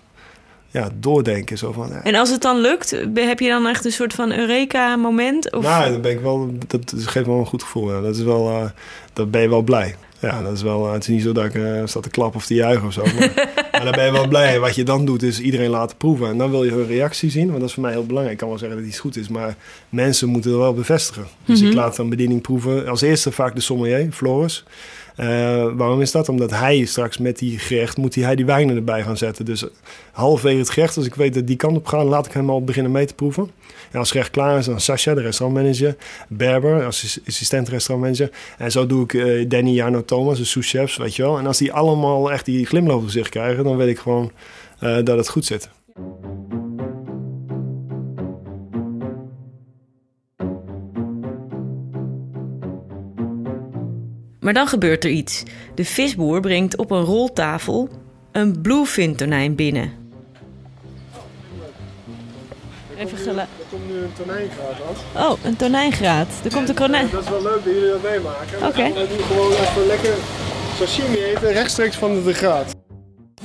[SPEAKER 1] ja, doordenken. Zo van, ja,
[SPEAKER 2] En als het dan lukt, heb je dan echt een soort van Eureka-moment? Of...
[SPEAKER 1] Nou, dan ben ik wel, dat geeft wel een goed gevoel. Ja. Dat is wel, eh, dan ben je wel blij. Ja, dat is wel, eh, het is niet zo dat ik eh, sta te klappen of te juichen of zo. Maar, maar dan ben je wel blij. En wat je dan doet, is iedereen laten proeven. En dan wil je hun reactie zien, want dat is voor mij heel belangrijk. Ik kan wel zeggen dat iets goed is, maar mensen moeten het wel bevestigen. Dus
[SPEAKER 2] Mhm.
[SPEAKER 1] ik laat dan bediening proeven. Als eerste vaak de sommelier, Floris. Eh, waarom is dat? Omdat hij straks met die gerecht moet hij die wijnen erbij gaan zetten. Dus halverwege het gerecht, als ik weet dat die kant op gaat, laat ik hem al beginnen mee te proeven. En als het gerecht klaar is, dan Sascha, de restaurantmanager. Berber, als assistent restaurantmanager. En zo doe ik eh, Danny, Jarno, Thomas, de sous-chefs, weet je wel. En als die allemaal echt die glimlach op gezicht krijgen, dan weet ik gewoon eh, dat het goed zit.
[SPEAKER 2] Maar dan gebeurt er iets. De visboer brengt op een roltafel een bluefin tonijn binnen. Even gelu-
[SPEAKER 1] Er komt nu een tonijngraad af.
[SPEAKER 2] Oh, een tonijngraat. Er komt een konijn.
[SPEAKER 1] Dat is wel leuk dat jullie dat meemaken.
[SPEAKER 2] Oké.
[SPEAKER 1] We gaan nu gewoon even lekker sashimi eten, rechtstreeks van de graad.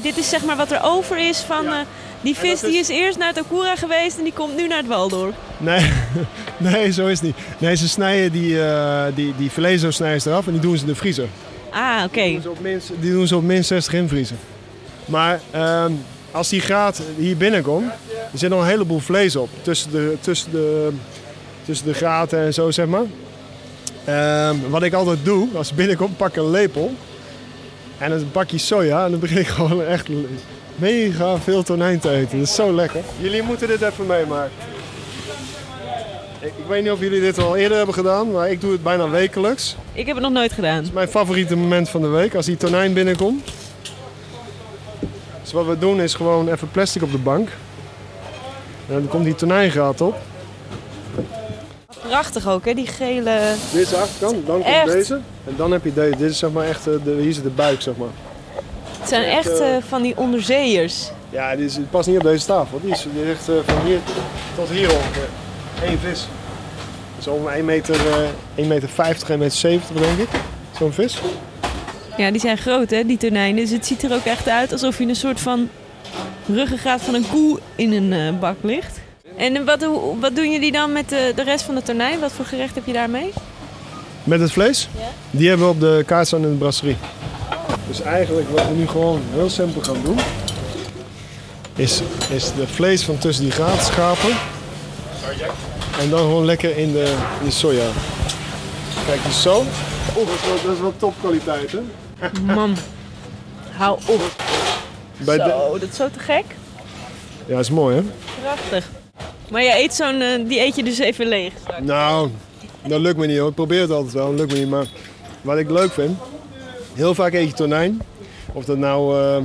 [SPEAKER 2] Dit is zeg maar wat er over is van
[SPEAKER 1] Ja.
[SPEAKER 2] Die vis
[SPEAKER 1] dat
[SPEAKER 2] die
[SPEAKER 1] is-
[SPEAKER 2] is eerst naar het Okura geweest en die komt nu naar het Waldorp.
[SPEAKER 1] Nee, nee, zo is het niet. Nee, ze snijden die, eh die, die vlees zo snijden ze eraf en die doen ze in de vriezer.
[SPEAKER 2] Ah, oké.
[SPEAKER 1] Die doen ze op min, die doen ze op min 60 invriezen. Maar ehm, als die graad hier binnenkomt, er zit nog een heleboel vlees op. Tussen de, tussen de, tussen de graten en zo, zeg maar. Ehm, wat ik altijd doe, als ik binnenkom, pak ik een lepel. En dan een bakje soja. En dan begin ik gewoon echt mega veel tonijn te eten. Dat is zo lekker. Jullie moeten dit even meemaken. Ik, ik weet niet of jullie dit al eerder hebben gedaan, maar ik doe het bijna wekelijks.
[SPEAKER 2] Ik heb het nog nooit gedaan.
[SPEAKER 1] Mijn favoriete moment van de week, als die tonijn binnenkomt. Dus wat we doen is gewoon even plastic op de bank. En dan komt die tonijngraat op.
[SPEAKER 2] Prachtig ook, hè? Die gele...
[SPEAKER 1] Dit is de achterkant, dan komt
[SPEAKER 2] Echt?
[SPEAKER 1] deze. En dan heb je deze. Dit is zeg maar echt, de, hier zit de buik zeg maar.
[SPEAKER 2] Het zijn
[SPEAKER 1] Echt, eh,
[SPEAKER 2] eh, van die onderzeeërs.
[SPEAKER 1] Ja, dit is, het past niet op deze tafel. Die is, die is echt van hier tot hier ongeveer. Eén vis. Zo'n 1 meter, 1 meter 50, 1 meter 70 denk ik. Zo'n vis.
[SPEAKER 2] Ja, die zijn groot, hè, die tonijnen. Dus het ziet er ook echt uit alsof je een soort van ruggengraat van een koe in een bak ligt. En wat, wat doen jullie dan met de, de rest van de tonijn? Wat voor gerecht heb je daarmee?
[SPEAKER 1] Met het vlees?
[SPEAKER 2] Ja.
[SPEAKER 1] Die hebben we op de kaart staan in de brasserie. Dus eigenlijk wat we nu gewoon heel simpel gaan doen... is, is de vlees van tussen die gaten schapen. En dan gewoon lekker in de, in de soja. Kijk, dus zo. Oh, dat is wel, dat is wel topkwaliteit, hè?
[SPEAKER 2] Man, hou op.
[SPEAKER 1] Bij de-
[SPEAKER 2] Zo, dat is zo te gek.
[SPEAKER 1] ja, is mooi, hè?
[SPEAKER 2] Prachtig. Maar je eet zo'n, eh, die eet je dus even leeg.
[SPEAKER 1] Nou, dat lukt me niet hoor. Ik probeer het altijd wel, dat lukt me niet. Maar wat ik leuk vind, heel vaak eet je tonijn. Of dat nou eh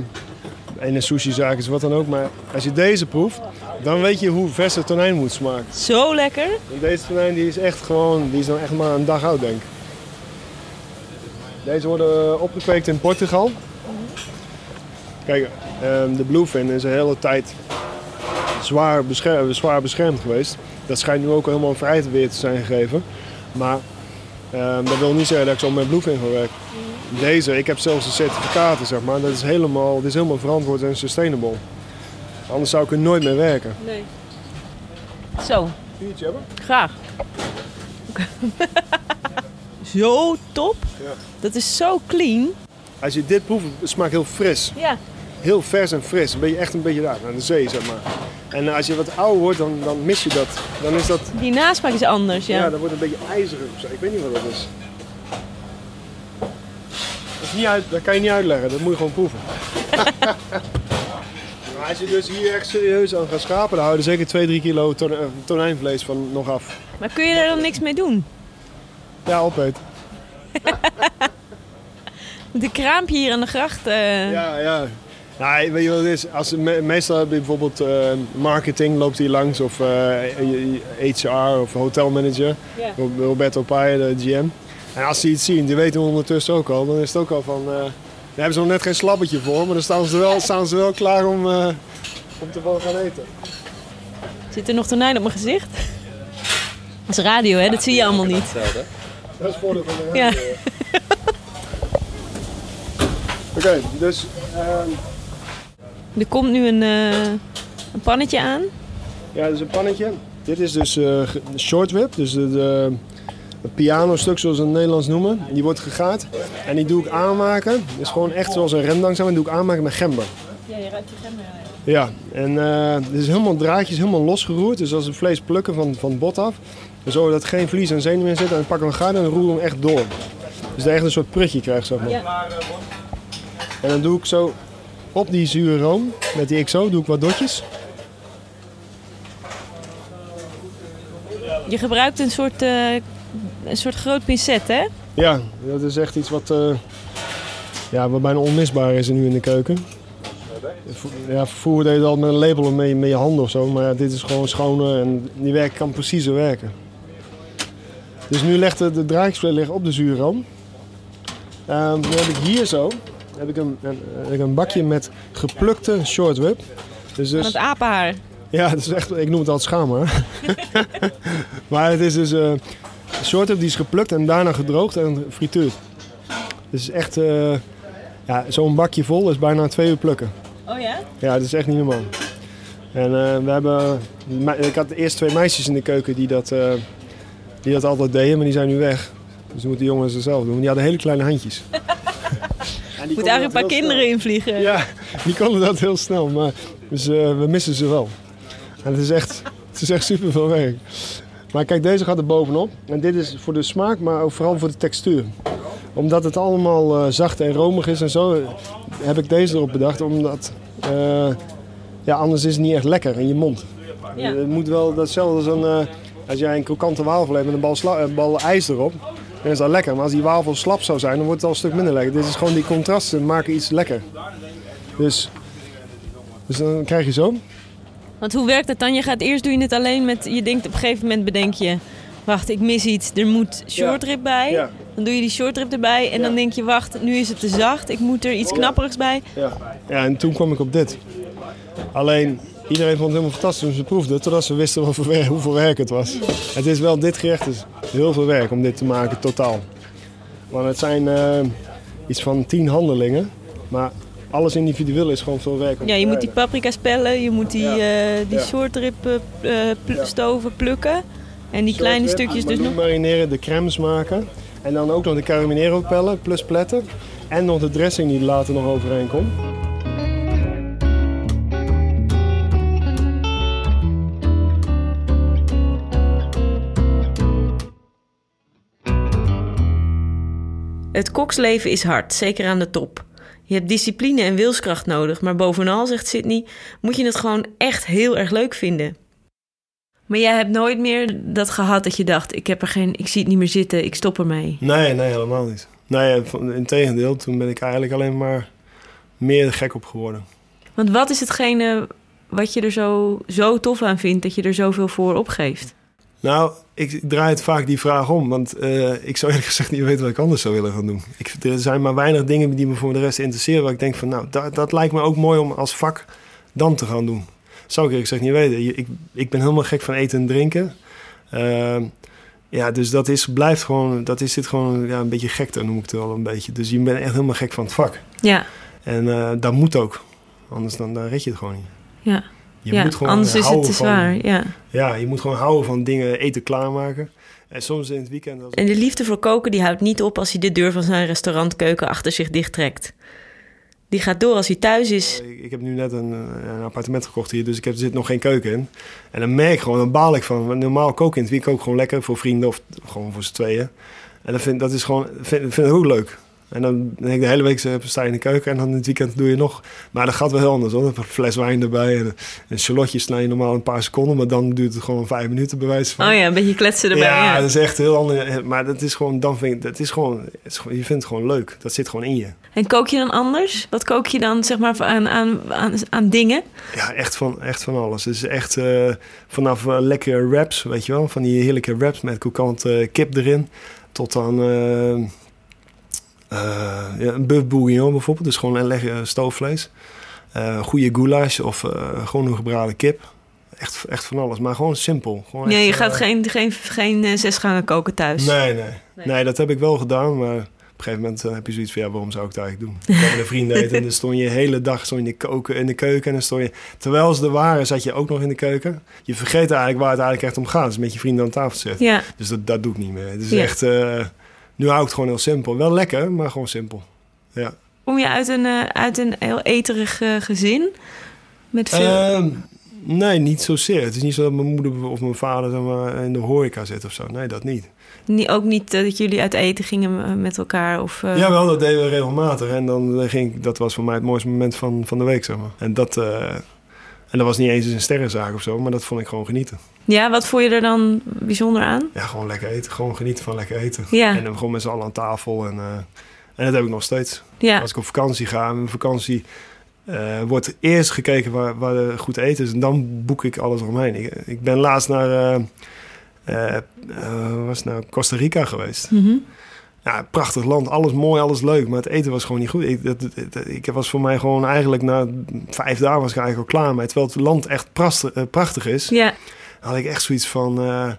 [SPEAKER 1] in een sushi-zaak is, wat dan ook. Maar als je deze proeft, dan weet je hoe vers de tonijn moet smaken.
[SPEAKER 2] Zo lekker.
[SPEAKER 1] Deze tonijn die is echt gewoon, die is nou echt maar een dag oud denk ik. Deze worden eh, opgekweekt in Portugal. Kijk, ehm, de bluefin is een hele tijd zwaar, bescher- zwaar beschermd geweest. Dat schijnt nu ook helemaal vrij te weer te zijn gegeven. Maar ehm, dat wil niet zeggen dat ik zo met bluefin ga werken. Deze, ik heb zelfs de certificaten zeg maar. Dat is helemaal, dit is helemaal verantwoord en sustainable. Anders zou ik er nooit mee werken.
[SPEAKER 2] Nee. Zo,
[SPEAKER 1] Biertje hebben?
[SPEAKER 2] graag. zo top.
[SPEAKER 1] Ja.
[SPEAKER 2] Dat is zo clean.
[SPEAKER 1] Als je dit proeft, het smaakt heel fris.
[SPEAKER 2] Ja.
[SPEAKER 1] Heel vers en fris. Een beetje, echt een beetje daar, naar de zee zeg maar. En als je wat ouder wordt, dan, dan mis je dat. Dan is dat,
[SPEAKER 2] Die nasmaak is anders, ja.
[SPEAKER 1] ja. dan wordt het een beetje ijzerig of zo. Ik weet niet wat dat is. Niet uit, dat kan je niet uitleggen, dat moet je gewoon proeven. maar als je dus hier echt serieus aan gaat schapen, dan hou je er zeker 2, 3 kilo ton- eh, tonijnvlees van nog af.
[SPEAKER 2] Maar kun je er dan niks mee doen?
[SPEAKER 1] Ja, opeten.
[SPEAKER 2] Met een kraampje hier aan de gracht. eh.
[SPEAKER 1] Ja, ja. Nou, weet je wat het is? Als, me- meestal heb je bijvoorbeeld eh, marketing loopt hier langs of eh, HR of hotelmanager. Ro- Roberto Paia, de GM. En als die iets zien, die weten we ondertussen ook al, dan is het ook al van... eh daar hebben ze nog net geen slabbetje voor, maar dan staan ze wel, staan ze wel klaar om, eh, om te gaan eten.
[SPEAKER 2] Zit er nog tonijn op mijn gezicht? Dat is radio, hè? Dat zie je allemaal niet.
[SPEAKER 3] Hetzelfde.
[SPEAKER 1] Dat is voordeel van de
[SPEAKER 2] Ja.
[SPEAKER 1] radio. Oké, dus ehm,
[SPEAKER 2] Er komt nu een, eh, een pannetje aan.
[SPEAKER 1] Ja, dit is een pannetje. Dit is dus de short whip, dus de, de, het pianostuk zoals we het Nederlands noemen. Die wordt gegaard en die doe ik aanmaken. Het is gewoon echt zoals een rendang die doe ik aanmaken met gember.
[SPEAKER 2] Ja, je ruikt je gember.
[SPEAKER 1] Ja, en eh dit is helemaal draadjes, helemaal losgeroerd. Dus als we vlees plukken van, van het bot af, dat er geen vlies en zenuwen in zitten. En dan pakken we een gaar en roeren we hem echt door. Dus dat je echt een soort prutje krijgt, zeg maar.
[SPEAKER 2] Ja.
[SPEAKER 1] En dan doe ik zo op die zure room, met die XO, doe ik wat dotjes.
[SPEAKER 2] Je gebruikt een soort, eh, een soort groot pincet, hè?
[SPEAKER 1] Ja, dat is echt iets wat, eh, ja, wat bijna onmisbaar is nu in de keuken. Ja, vroeger deed je het al met een label met je, met je handen of zo, maar ja, dit is gewoon schoner en die werk kan preciezer werken. Dus nu legt de, de liggen op de zuurroom. Ehm, dan heb ik hier zo heb ik een, een, een bakje met geplukte short rib. Dus,
[SPEAKER 2] Van
[SPEAKER 1] dus
[SPEAKER 2] het apenhaar.
[SPEAKER 1] ja, het is echt, ik noem het altijd schaamhaar. maar het is dus eh short rib die is geplukt en daarna gedroogd en gefrituurd. Dus echt, eh, ja, zo'n bakje vol is bijna twee uur plukken.
[SPEAKER 2] Oh ja?
[SPEAKER 1] Ja, dat is echt niet normaal. En eh, we hebben, ik had eerst twee meisjes in de keuken die dat, eh, die dat altijd deden, maar die zijn nu weg. Dus dan moeten de jongens het zelf doen. Die hadden hele kleine handjes. En die
[SPEAKER 2] Moet eigenlijk een paar kinderen invliegen.
[SPEAKER 1] ja, die konden dat heel snel, maar dus, we missen ze wel. En het is echt, het is echt super veel werk. Maar kijk, deze gaat er bovenop. En dit is voor de smaak, maar ook vooral voor de textuur. Omdat het allemaal eh, zacht en romig is en zo, eh, heb ik deze erop bedacht. Omdat, eh, ja, anders is het niet echt lekker in je mond.
[SPEAKER 2] Ja.
[SPEAKER 1] Het moet wel datzelfde als een, eh, als jij een krokante wafel hebt met een bal, sla- een bal ijs erop. Dan is dat lekker. Maar als die wafel slap zou zijn, dan wordt het al een stuk minder lekker. Dit is gewoon die contrasten maken iets lekker. Dus, dus dan krijg je zo.
[SPEAKER 2] Want hoe werkt het dan? Je gaat eerst doe je het alleen met... Je denkt op een gegeven moment bedenk je... Wacht, ik mis iets. Er moet short rib bij.
[SPEAKER 1] Ja.
[SPEAKER 2] Dan doe je die short rib erbij. En
[SPEAKER 1] Ja.
[SPEAKER 2] dan denk je, wacht, nu is het te zacht. Ik moet er iets knapperigs bij.
[SPEAKER 1] Ja. ja, en toen kwam ik op dit. Alleen, iedereen vond het helemaal fantastisch toen ze proefden. Totdat ze wisten hoeveel werk, het was. Het is wel, dit gerecht is heel veel werk om dit te maken, totaal. Want het zijn eh, iets van tien handelingen. Maar alles individueel is gewoon veel werk.
[SPEAKER 2] Ja, je moet die paprika's pellen. Je moet die,
[SPEAKER 1] Ja.
[SPEAKER 2] eh, die short rib eh, pl-
[SPEAKER 1] Ja.
[SPEAKER 2] stoven plukken. En die kleine stukjes dus nog...
[SPEAKER 1] marineren, de crèmes maken. En dan ook nog de caraminero pellen, plus pletten. En nog de dressing die er later nog overheen komt.
[SPEAKER 2] Het koksleven is hard, zeker aan de top. Je hebt discipline en wilskracht nodig, maar bovenal, zegt Sydney, moet je het gewoon echt heel erg leuk vinden. Maar jij hebt nooit meer dat gehad dat je dacht: ik heb er geen, ik zie het niet meer zitten, ik stop ermee.
[SPEAKER 1] Nee, nee, helemaal niet. Nee, in tegendeel, toen ben ik eigenlijk alleen maar meer gek op geworden.
[SPEAKER 2] Want wat is hetgene wat je er zo, zo tof aan vindt dat je er zoveel voor opgeeft?
[SPEAKER 1] Nou, ik, draai het vaak die vraag om. Want eh, ik zou eerlijk gezegd niet weten wat ik anders zou willen gaan doen. Ik, er zijn maar weinig dingen die me voor de rest interesseren. Waar ik denk van, nou, dat, dat lijkt me ook mooi om als vak dan te gaan doen. Zou ik eerlijk gezegd niet weten. Ik, ik ben helemaal gek van eten en drinken. Ehm, ja, dus dat is, blijft gewoon, dat is dit gewoon ja, een beetje gekte, noem ik het wel een beetje. Dus je bent echt helemaal gek van het vak.
[SPEAKER 2] Ja,
[SPEAKER 1] En eh, dat moet ook. Anders dan, dan red je het gewoon niet.
[SPEAKER 2] ja.
[SPEAKER 1] Je
[SPEAKER 2] ja.
[SPEAKER 1] moet gewoon
[SPEAKER 2] anders is het te
[SPEAKER 1] van-
[SPEAKER 2] zwaar. Ja.
[SPEAKER 1] Ja, je moet gewoon houden van dingen eten klaarmaken. En soms in het weekend... Als...
[SPEAKER 2] En de liefde voor koken die houdt niet op als hij de deur van zijn restaurantkeuken achter zich dichttrekt. Die gaat door als hij thuis is.
[SPEAKER 1] Ik, ik heb nu net een, een appartement gekocht hier, dus ik heb, er zit nog geen keuken in. En dan merk ik gewoon, dan baal ik van. Normaal koken in het weekend ook gewoon lekker voor vrienden of gewoon voor z'n tweeën. En dat vind, dat is gewoon, vind, vind ik ook leuk. En dan denk ik de hele week eh, sta je in de keuken en dan in het weekend doe je nog. Maar dat gaat wel heel anders hoor. Een fles wijn erbij en een shallotje snij je normaal een paar seconden, maar dan duurt het gewoon vijf minuten bij wijze van.
[SPEAKER 2] Oh ja, een beetje kletsen erbij.
[SPEAKER 1] Ja,
[SPEAKER 2] Ja,
[SPEAKER 1] dat is echt heel anders. Maar dat is gewoon, dan vind ik, dat is gewoon, het is gewoon, je vindt het gewoon leuk. Dat zit gewoon in je.
[SPEAKER 2] En kook je dan anders? Wat kook je dan zeg maar aan, aan, aan, aan dingen?
[SPEAKER 1] Ja, echt van, echt van alles. Dus echt eh, vanaf eh, lekkere wraps, weet je wel, van die heerlijke wraps met kokante kip erin, tot eh, eh, ja, een buff bouillon bijvoorbeeld, dus gewoon een lekker stoofvlees. Eh goede goulash of eh, gewoon een gebraden kip. Echt, echt van alles, maar gewoon simpel. Gewoon
[SPEAKER 2] Nee,
[SPEAKER 1] echt,
[SPEAKER 2] je gaat
[SPEAKER 1] eh,
[SPEAKER 2] geen, geen, geen eh, zes gangen koken thuis.
[SPEAKER 1] Nee, nee,
[SPEAKER 2] Nee.
[SPEAKER 1] nee. dat heb ik wel gedaan, maar op een gegeven moment eh, heb je zoiets van, ja, waarom zou ik het eigenlijk doen? Ik kwam een vrienden eten en dan stond je de hele dag stond je in de, koken, in de keuken en dan stond je, terwijl ze er waren, zat je ook nog in de keuken. Je vergeet eigenlijk waar het eigenlijk echt om gaat, dus met je vrienden aan tafel zitten.
[SPEAKER 2] Ja,
[SPEAKER 1] Dus dat, dat doe ik niet meer. Het is
[SPEAKER 2] Ja.
[SPEAKER 1] echt, eh, nu hou ik het gewoon heel simpel. Wel lekker, maar gewoon simpel. Ja.
[SPEAKER 2] kom je uit een, eh, uit een heel eterig eh, gezin? Met veel...
[SPEAKER 1] Ehm, nee, niet zozeer. Het is niet zo dat mijn moeder of mijn vader zeg maar, in de horeca zit of zo. Nee, dat niet.
[SPEAKER 2] Niet, ook niet eh, dat jullie uit eten gingen met elkaar? Of, eh,
[SPEAKER 1] Jawel, dat deden we regelmatig. En dan ging dat was voor mij het mooiste moment van, van de week, zeg maar. En dat, en dat was niet eens een sterrenzaak of zo, maar dat vond ik gewoon genieten.
[SPEAKER 2] ja, wat vond je er dan bijzonder aan?
[SPEAKER 1] Ja, gewoon lekker eten. Gewoon genieten van lekker eten.
[SPEAKER 2] Ja.
[SPEAKER 1] En dan gewoon met z'n allen aan tafel. En, eh, en dat heb ik nog steeds.
[SPEAKER 2] Ja,
[SPEAKER 1] Als ik op vakantie ga, mijn vakantie eh, wordt eerst gekeken waar, waar er goed eten is. En dan boek ik alles omheen. Ik, ik ben laatst naar, eh, was nou Costa Rica geweest.
[SPEAKER 2] Mhm.
[SPEAKER 1] Ja, prachtig land, alles mooi, alles leuk, maar het eten was gewoon niet goed. Ik, dat, ik was voor mij gewoon eigenlijk na vijf dagen was ik eigenlijk al klaar mee. Terwijl het land echt prachtig, eh, prachtig is,
[SPEAKER 2] ja.
[SPEAKER 1] had ik echt zoiets van, eh,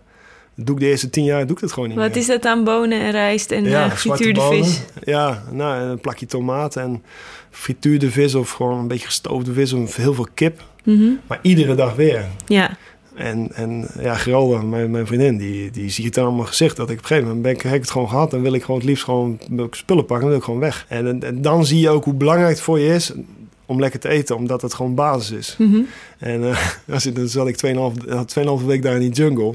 [SPEAKER 1] doe ik de eerste tien jaar, doe ik dat gewoon niet
[SPEAKER 2] wat
[SPEAKER 1] meer.
[SPEAKER 2] is dat aan bonen en rijst en
[SPEAKER 1] ja,
[SPEAKER 2] eh,
[SPEAKER 1] zwarte
[SPEAKER 2] gefrituurde
[SPEAKER 1] bonen.
[SPEAKER 2] vis?
[SPEAKER 1] Ja, nou, een plakje tomaat en frituurde vis of gewoon een beetje gestoofde vis of heel veel kip.
[SPEAKER 2] Mhm.
[SPEAKER 1] Maar iedere dag weer.
[SPEAKER 2] Ja,
[SPEAKER 1] En, en ja, Geralda, mijn, mijn vriendin, die, die ziet het aan mijn gezicht dat ik op een gegeven moment ben ik, heb ik het gewoon gehad. Dan wil ik gewoon het liefst gewoon ik spullen pakken en wil ik gewoon weg. En, en, en dan zie je ook hoe belangrijk het voor je is om lekker te eten, omdat het gewoon basis is.
[SPEAKER 2] Mhm.
[SPEAKER 1] En eh, als je, dan zat ik 2,5 had 2,5 week daar in die jungle.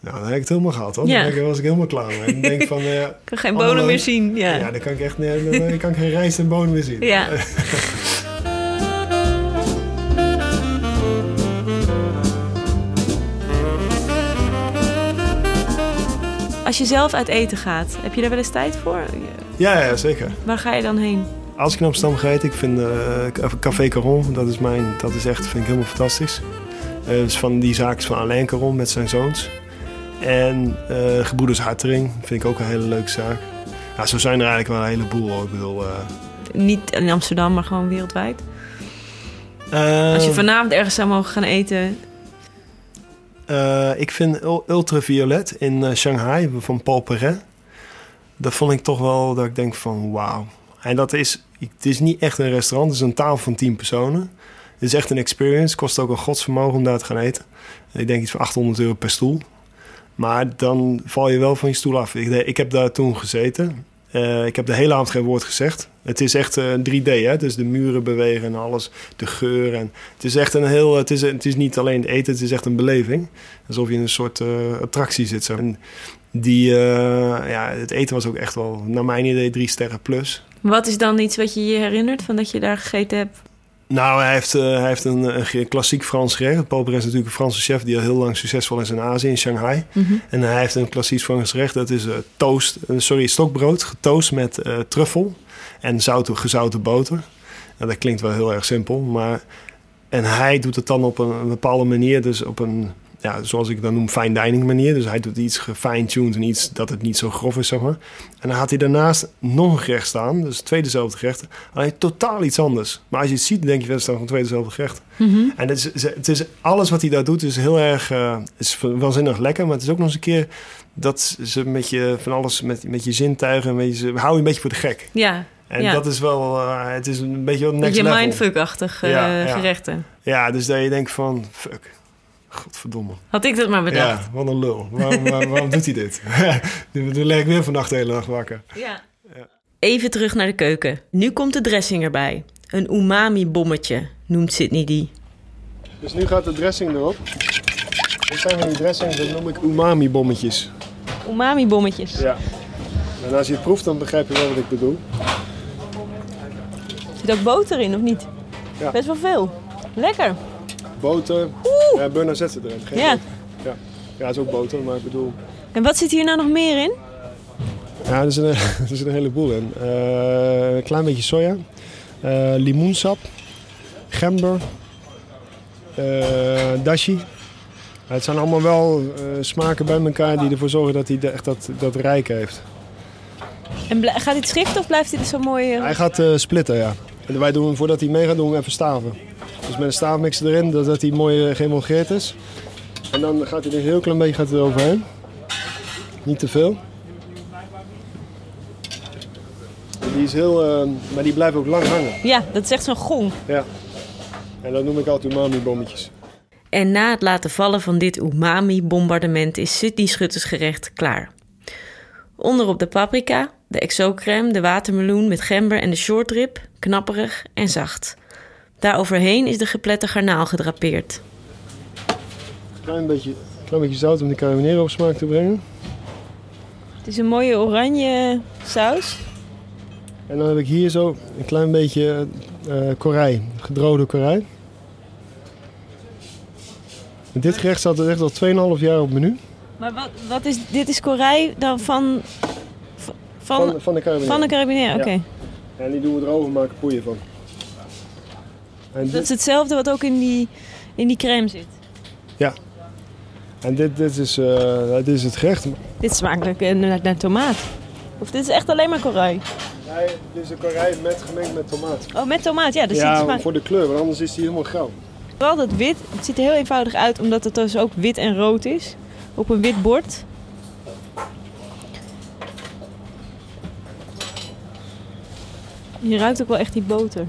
[SPEAKER 1] Nou, dan heb ik het helemaal gehad hoor.
[SPEAKER 2] Ja.
[SPEAKER 1] Dan ik- was ik helemaal klaar mee. En ik denk van, eh,
[SPEAKER 2] ik kan geen bonen meer zien. Ja.
[SPEAKER 1] ja, dan kan ik echt nee, dan, dan kan ik geen rijst en bonen meer zien.
[SPEAKER 2] Ja. Als je zelf uit eten gaat, heb je daar wel eens tijd voor?
[SPEAKER 1] Ja, ja, zeker.
[SPEAKER 2] Waar ga je dan heen?
[SPEAKER 1] Als ik naar Amsterdam ga eten, ik vind eh, Café Caron, dat is mijn, dat is echt, vind ik helemaal fantastisch. Eh dus van die zaak is van Alain Caron met zijn zoons. En eh Gebroeders Hartering vind ik ook een hele leuke zaak. Ja, zo zijn er eigenlijk wel een heleboel. Ik bedoel,
[SPEAKER 2] Niet in Amsterdam, maar gewoon wereldwijd.
[SPEAKER 1] eh,
[SPEAKER 2] Als je vanavond ergens zou mogen gaan eten.
[SPEAKER 1] Eh, ik vind Ul- Ultraviolet in eh, Shanghai van Paul Perret. Dat vond ik toch wel dat ik denk van wauw. En dat is, het is niet echt een restaurant, het is een tafel van 10 personen. Het is echt een experience. Kost ook een godsvermogen om daar te gaan eten. Ik denk iets van 800 euro per stoel. Maar dan val je wel van je stoel af. Ik, ik heb daar toen gezeten. Eh, ik heb de hele avond geen woord gezegd. Het is echt eh, 3D, hè? dus de muren bewegen en alles, de geur. En het is echt een heel. Het is, het is niet alleen het eten, het is echt een beleving. Alsof je in een soort eh, attractie zit. Zo. En die, eh, ja, het eten was ook echt wel, naar mijn idee, drie sterren plus.
[SPEAKER 2] Wat is dan iets wat je je herinnert van dat je daar gegeten hebt?
[SPEAKER 1] Nou, hij heeft, eh, hij heeft een, een klassiek Frans gerecht. Paul Perret is natuurlijk een Franse chef die al heel lang succesvol is in Azië, in Shanghai.
[SPEAKER 2] Mhm.
[SPEAKER 1] En hij heeft een klassiek Frans gerecht. Dat is eh, toast, eh, sorry, stokbrood, getoast met eh, truffel en zoute, gezouten boter. Nou, dat klinkt wel heel erg simpel, maar... En hij doet het dan op een, een bepaalde manier, dus op een, ja, zoals ik dan noem, fine dining manier. Dus hij doet iets gefine-tuned en iets dat het niet zo grof is, zeg maar. En dan had hij daarnaast nog een gerecht staan, dus twee dezelfde gerechten. Alleen totaal iets anders. Maar als je het ziet, denk je, dat staan gewoon twee dezelfde gerechten.
[SPEAKER 2] Mhm.
[SPEAKER 1] En het is, het is, alles wat hij daar doet is heel erg eh, is waanzinnig lekker. Maar het is ook nog eens een keer dat ze met je van alles, met, met je zintuigen, met je, ze houden je een beetje voor de gek.
[SPEAKER 2] Ja,
[SPEAKER 1] En
[SPEAKER 2] Ja.
[SPEAKER 1] dat is wel, eh, het is een beetje wel next
[SPEAKER 2] beetje
[SPEAKER 1] level.
[SPEAKER 2] mindfuck-achtige
[SPEAKER 1] Ja,
[SPEAKER 2] eh,
[SPEAKER 1] ja.
[SPEAKER 2] gerechten.
[SPEAKER 1] Ja, dus dat je denkt van, fuck, godverdomme.
[SPEAKER 2] Had ik dat maar bedacht.
[SPEAKER 1] Ja, wat een lul. Waarom, waar- waarom doet hij dit? Nu leg ik weer vannacht de hele nacht wakker.
[SPEAKER 2] Ja.
[SPEAKER 1] Ja.
[SPEAKER 2] Even terug naar de keuken. Nu komt de dressing erbij. Een umami-bommetje noemt Sydney die.
[SPEAKER 1] Dus nu gaat de dressing erop. Dit zijn van die dressings, dat noem ik umami-bommetjes.
[SPEAKER 2] Umami-bommetjes.
[SPEAKER 1] Ja. En als je het proeft, dan begrijp je wel wat ik bedoel.
[SPEAKER 2] Zit ook boter in, of niet?
[SPEAKER 1] Ja.
[SPEAKER 2] Best wel veel. Lekker.
[SPEAKER 1] Boter. Ja, Burna zet ze erin. Geen
[SPEAKER 2] Ja.
[SPEAKER 1] ja. Ja, is ook boter, maar ik bedoel...
[SPEAKER 2] En wat zit hier nou nog meer in?
[SPEAKER 1] Ja, er zit een, er zit een heleboel in. Eh, een klein beetje soja. eh, limoensap. Gember. eh, dashi. Het zijn allemaal wel smaken bij elkaar die ervoor zorgen dat hij echt dat, dat rijk heeft.
[SPEAKER 2] En gaat dit schrift of blijft dit zo mooi?
[SPEAKER 1] Hij gaat splitten, ja. En wij doen, voordat hij mee gaat, doen we even staven. Dus met een staafmixer erin, dat, hij mooi uh, geëmulgeerd is. En dan gaat hij er een heel klein beetje gaat er overheen. Niet te veel. Die is heel, eh, maar die blijft ook lang hangen.
[SPEAKER 2] Ja, dat is echt zo'n gong.
[SPEAKER 1] Ja. En dat noem ik altijd umami-bommetjes.
[SPEAKER 2] En na het laten vallen van dit umami-bombardement is Sydney Schuttersgerecht klaar. Onderop de paprika, de exocrème, de watermeloen met gember en de shortrib, knapperig en zacht. Daaroverheen is de geplette garnaal gedrapeerd.
[SPEAKER 1] Klein beetje, klein beetje zout om die caraminero op smaak te brengen.
[SPEAKER 2] Het is een mooie oranje saus.
[SPEAKER 1] En dan heb ik hier zo een klein beetje eh korij, gedroogde korij. En dit gerecht staat er echt al 2,5 jaar op menu.
[SPEAKER 2] Maar wat, wat is, dit is korij dan van, van,
[SPEAKER 1] Van,
[SPEAKER 2] van,
[SPEAKER 1] van de
[SPEAKER 2] de carabinier? Oké.
[SPEAKER 1] Ja. En die doen we erover, maken poeien van. En
[SPEAKER 2] Dat
[SPEAKER 1] dit,
[SPEAKER 2] is hetzelfde wat ook in die, in die crème zit.
[SPEAKER 1] en dit, dit, is, eh, dit is het gerecht.
[SPEAKER 2] Dit smaakt naar, naar, naar tomaat. Of dit is echt alleen maar korij.
[SPEAKER 1] Nee, dit is een korij met, gemengd met tomaat.
[SPEAKER 2] Oh, met tomaat. Ja, dus
[SPEAKER 1] ja, voor de kleur, want anders is die helemaal grauw.
[SPEAKER 2] wel dat wit. Het ziet er heel eenvoudig uit, omdat het dus ook wit en rood is. Op een wit bord. Je ruikt ook wel echt die boter.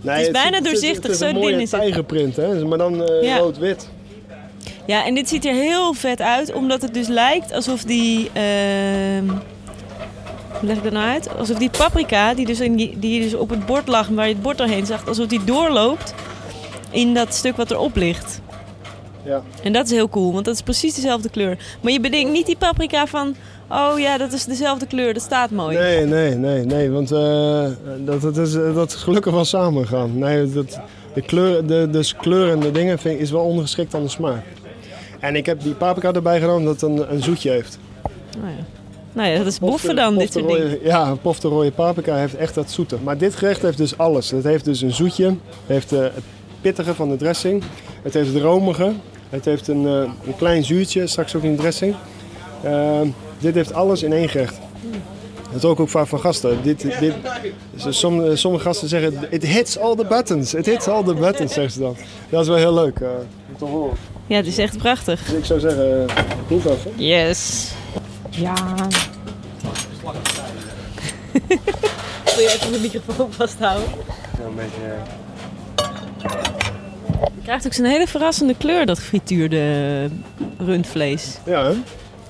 [SPEAKER 1] Nee,
[SPEAKER 2] Het is bijna
[SPEAKER 1] het
[SPEAKER 2] doorzichtig,
[SPEAKER 1] het is
[SPEAKER 2] zo
[SPEAKER 1] een mooie
[SPEAKER 2] dun is het.
[SPEAKER 1] tijgerprint, hè? maar dan
[SPEAKER 2] Ja.
[SPEAKER 1] rood-wit.
[SPEAKER 2] Ja, en dit ziet er heel vet uit, omdat het dus lijkt alsof die... ehm, hoe leg ik dat nou uit? Alsof die paprika, die dus, in die, die dus op het bord lag, waar je het bord doorheen zag, alsof die doorloopt in dat stuk wat erop ligt.
[SPEAKER 1] Ja.
[SPEAKER 2] En dat is heel cool, want dat is precies dezelfde kleur. Maar je bedenkt niet die paprika van, oh ja, dat is dezelfde kleur, dat staat mooi.
[SPEAKER 1] Nee, nee, nee, nee, want eh, dat, dat, is, dat is gelukkig wel samengegaan. Nee, dat, de, kleur, de, dus kleur en de dingen vind, is wel ondergeschikt aan de smaak. En ik heb die paprika erbij gedaan omdat het een, een zoetje heeft.
[SPEAKER 2] Nou ja. Nou ja, dat is boffen dan, dit soort dingen.
[SPEAKER 1] Ja, pofte rode paprika heeft echt dat zoete. Maar dit gerecht heeft dus alles. Het heeft dus een zoetje, het heeft eh, het pittige van de dressing, het heeft het romige, het heeft een, eh, een klein zuurtje, straks ook in de dressing. Eh, dit heeft alles in één gerecht. Dat is ook, ook vaak van gasten. Dit, dit, dus sommige, sommige gasten zeggen, it hits all the buttons. It hits all the buttons, zeggen ze dan. Dat is wel heel leuk eh, om te horen.
[SPEAKER 2] Ja, het is echt prachtig.
[SPEAKER 1] Dus ik zou zeggen, uh, proef even.
[SPEAKER 2] Yes. Ja. Wil je even de microfoon vasthouden?
[SPEAKER 1] Ja, een beetje...
[SPEAKER 2] Je krijgt ook zo'n hele verrassende kleur, dat gefrituurde rundvlees.
[SPEAKER 1] Ja, hè?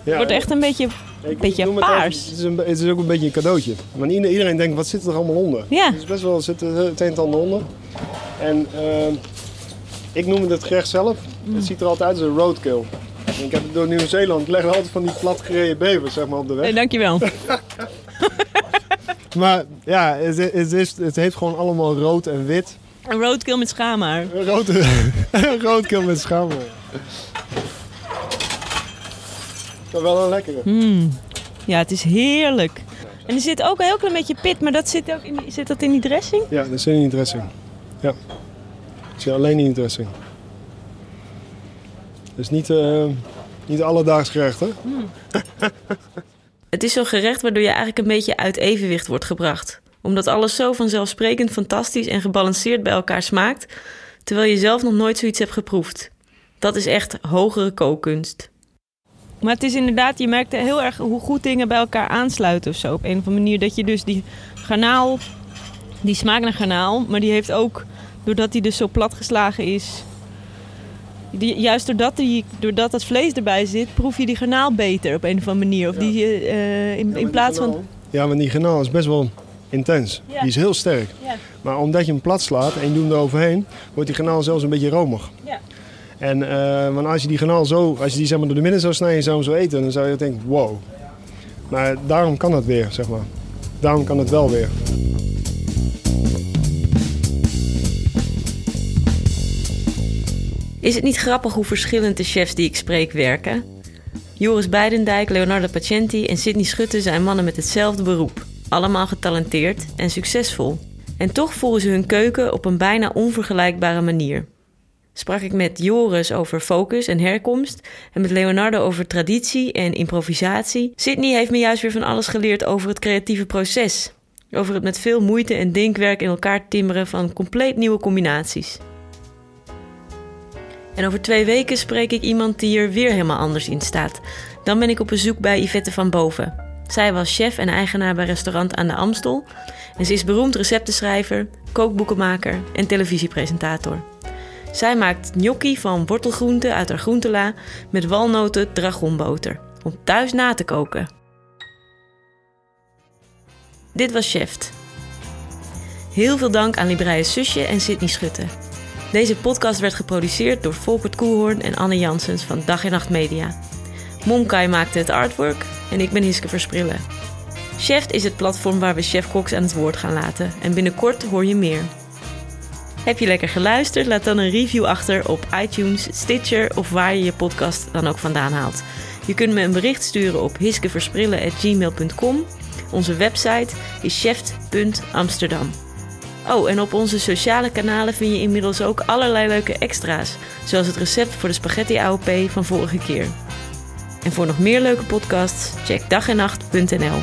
[SPEAKER 2] Het wordt echt een beetje...
[SPEAKER 1] Ik-
[SPEAKER 2] beetje
[SPEAKER 1] ik het
[SPEAKER 2] paars.
[SPEAKER 1] Het is, een, het is ook een beetje een cadeautje. Want ieder- iedereen denkt, wat zit er allemaal onder?
[SPEAKER 2] Ja.
[SPEAKER 1] Er is best wel, zit er het een en ander onder. En eh, ik noem het het gerecht zelf.
[SPEAKER 2] Mm.
[SPEAKER 1] Het ziet er altijd uit als een roadkill. En ik heb het door Nieuw-Zeeland. Ik leg er altijd van die platgereden bevers zeg maar, op de weg.
[SPEAKER 2] Nee, dankjewel.
[SPEAKER 1] Maar ja, het, het, is, het heeft gewoon allemaal rood en wit.
[SPEAKER 2] Een roadkill met schaamhaar.
[SPEAKER 1] Een rood, een roadkill met schaamhaar. Dat is wel een lekkere.
[SPEAKER 2] Mm. Ja, het is heerlijk. En er zit ook een heel klein beetje pit, maar dat zit, ook in die, zit dat in die dressing?
[SPEAKER 1] Ja, dat zit in die dressing. Ja. Dat zit alleen in die dressing. Dus niet, eh niet alledaags gerecht, hè?
[SPEAKER 2] Het is zo'n gerecht waardoor je eigenlijk een beetje uit evenwicht wordt gebracht. Omdat alles zo vanzelfsprekend fantastisch en gebalanceerd bij elkaar smaakt, terwijl je zelf nog nooit zoiets hebt geproefd. Dat is echt hogere kookkunst. Maar het is inderdaad, je merkt heel erg hoe goed dingen bij elkaar aansluiten of zo. Op een of andere manier dat je dus die garnaal, die smaakt naar garnaal, maar die heeft ook, doordat die dus zo platgeslagen is, die, juist doordat, die, doordat dat vlees erbij zit, proef je die garnaal beter op een of andere manier. Of
[SPEAKER 1] Ja.
[SPEAKER 2] die, eh, in, in plaats van...
[SPEAKER 1] Ja, want die garnaal is best wel intens.
[SPEAKER 2] Ja.
[SPEAKER 1] Die is heel sterk.
[SPEAKER 2] Ja.
[SPEAKER 1] Maar omdat je hem plat slaat en je doet hem eroverheen, wordt die garnaal zelfs een beetje romig.
[SPEAKER 2] Ja.
[SPEAKER 1] En eh, want als je die granaal zo, als je die zeg maar, door de midden zou snijden en zou hem zo eten, dan zou je denken, wow. Maar daarom kan dat weer, zeg maar. Daarom kan het wel weer.
[SPEAKER 2] Is het niet grappig hoe verschillend de chefs die ik spreek werken? Joris Beidendijk, Leonardo Pacenti en Sidney Schutte zijn mannen met hetzelfde beroep. Allemaal getalenteerd en succesvol. En toch voeren ze hun keuken op een bijna onvergelijkbare manier. Sprak ik met Joris over focus en herkomst en met Leonardo over traditie en improvisatie. Sidney heeft me juist weer van alles geleerd over het creatieve proces. Over het met veel moeite en denkwerk in elkaar timmeren van compleet nieuwe combinaties. En over twee weken spreek ik iemand die er weer helemaal anders in staat. Dan ben ik op bezoek bij Yvette van Boven. Zij was chef en eigenaar bij restaurant aan de Amstel. En ze is beroemd receptenschrijver, kookboekenmaker en televisiepresentator. Zij maakt gnocchi van wortelgroenten uit haar groentela met walnoten dragonboter. Om thuis na te koken. Dit was Chef. Heel veel dank aan Libreie Susje en Sydney Schutte. Deze podcast werd geproduceerd door Volkert Koelhoorn en Anne Janssens van Dag en Nacht Media. Momkai maakte het artwork en ik ben Hiske Versprillen. Chef is het platform waar we chefkoks aan het woord gaan laten en binnenkort hoor je meer. Heb je lekker geluisterd? Laat dan een review achter op iTunes, Stitcher of waar je je podcast dan ook vandaan haalt. Je kunt me een bericht sturen op hiskeversprillen.gmail.com. Onze website is chef.amsterdam. Oh, en op onze sociale kanalen vind je inmiddels ook allerlei leuke extra's, zoals het recept voor de spaghetti AOP van vorige keer. En voor nog meer leuke podcasts, check dagennacht.nl.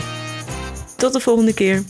[SPEAKER 2] Tot de volgende keer.